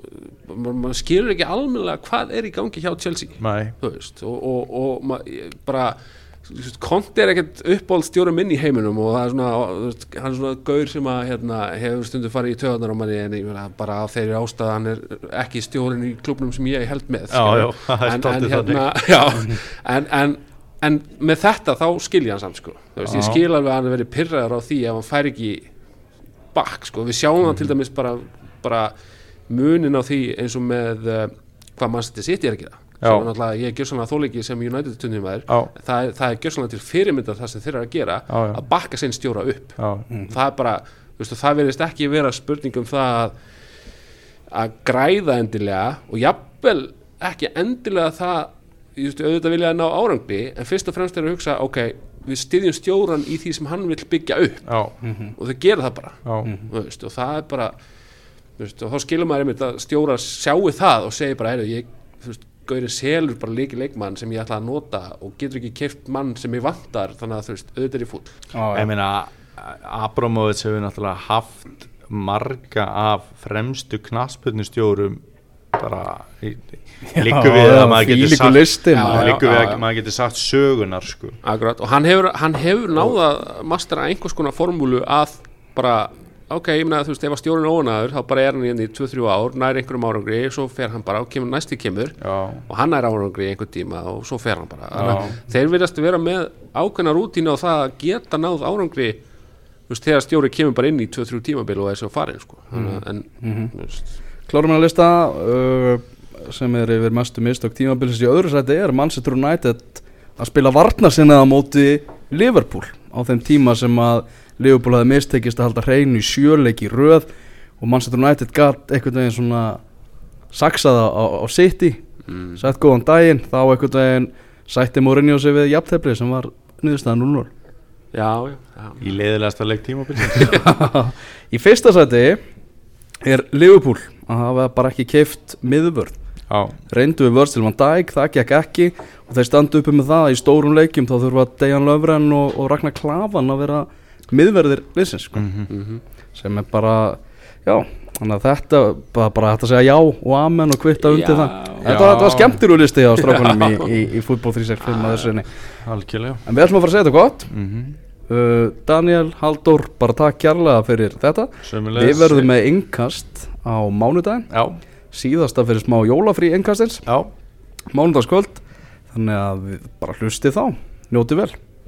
maður ma skilur ekki almennilega hvað er í gangi hjá Chelsea Nei, þú veist, og, og, og ma, ég bara Conte er ekkert uppáhaldstjóri minn í heiminum og það er svona, hann er svona gaur sem að hérna, hefur stundu farið í töðanar á manni en ég meina bara af þeirri ástæða hann er ekki stjórin í klubnum sem ég held með Já, já, það er en, en, hérna, já, en, en, en með þetta þá skilja hann samt sko. Veist, ég skil alveg að hann veri pyrraður á því ef hann fær ekki bakk sko. við sjáum það til Mhm. dæmis bara, bara munin á því eins og með uh, hvað mann setja sitt er að gera. Sem er náttúrulega, ég er gjörsanlega þóleiki sem United tunnum er. Það, er- það er gjörsanlega til fyrirmyndar það sem þeir eru að gera Já, já. að bakka sinn stjóra upp. Já, það er bara, þú veist, það verðist ekki vera spurning um það að, að græða endilega og jafnvel ekki endilega það ég veist, auðvitað vilja að ná árangri en fyrst og fremst er að hugsa, ok við styðjum stjóran í því sem hann vil byggja upp. Já, og þau gera það bara. Já, þú veist, og það er bara og þá skilur maður einmitt að stjóra sjáu það og segir bara, heyrðu, ég Gaurin selur bara líki leikmann sem ég ætla að nota og getur ekki keft mann sem ég vantar þannig að þú veist, auðvitað er ég fúll Ég meina, Abramovits hefur náttúrulega haft marga af fremstu knasputnustjórum bara liggur við að maður getur sagt listi Já, maður. já. við að maður getur sagt sögunar sko Akkurat, og hann hefur, hann hefur náða að mastera einhvers konar formúlu að bara, ok, ég meina þú veist ef að stjórinn er ónaður, þá bara er hann í 2-3 ár nær einhverjum árangri, svo fer hann bara og kemur næsti kemur Já, og hann er árangri í einhver tíma og svo fer hann bara. Þannig að þeir virðast vera með ákveðna rútínu á það að geta náð árangri þú veist, þegar stjóri kemur bara inn í 2-3 tímabil og er svo farin sko. að, en, þú veist. Klárum að lista uh, sem er yfir mestu mistök tímabilsins í öðru sæti er Manchester United að spila varnarsinnið á móti Liverpool á þeim tíma sem að Liverpool hafði mistekist að halda hreinu í sjöleik í röð og Manchester United gat einhvern veginn svona saksaða á, á City. Mm, sett góðan daginn þá einhvern veginn sætti Mourinho sig við jafntefli sem var niðurstaðan 0-0 já, já, já, í leiðilegasta leik tímabil í fyrsta sæti er Liverpool að hafa bara ekki keift miðvörð. Já, reyndu við Virgil van Dijk, það gekk ekki og þeir standu uppi með það að í stórum leikjum þá þurfa Dejan Löfren og, og Ragnar Klavan að vera miðverðir liðsins sko, mm sem er bara já, þannig að þetta bara, bara hægt að segja já og amen og kvitta undir það. Þetta, þetta var skemmtir úr listi á strákunum í, í, í fútból 365 að þessu sinni. Algjörlega. En við ætlum að fara að segja þetta gott. Mm -hmm. uh, Daniel, Halldór, bara takk kjærlega fyrir þetta. Við verðum með innkast á mánudaginn. Já, síðasta fyrir smá jólafrí innkastins. Já. Mánudagskvöld. Þannig að við bara hlustið þá, njótið vel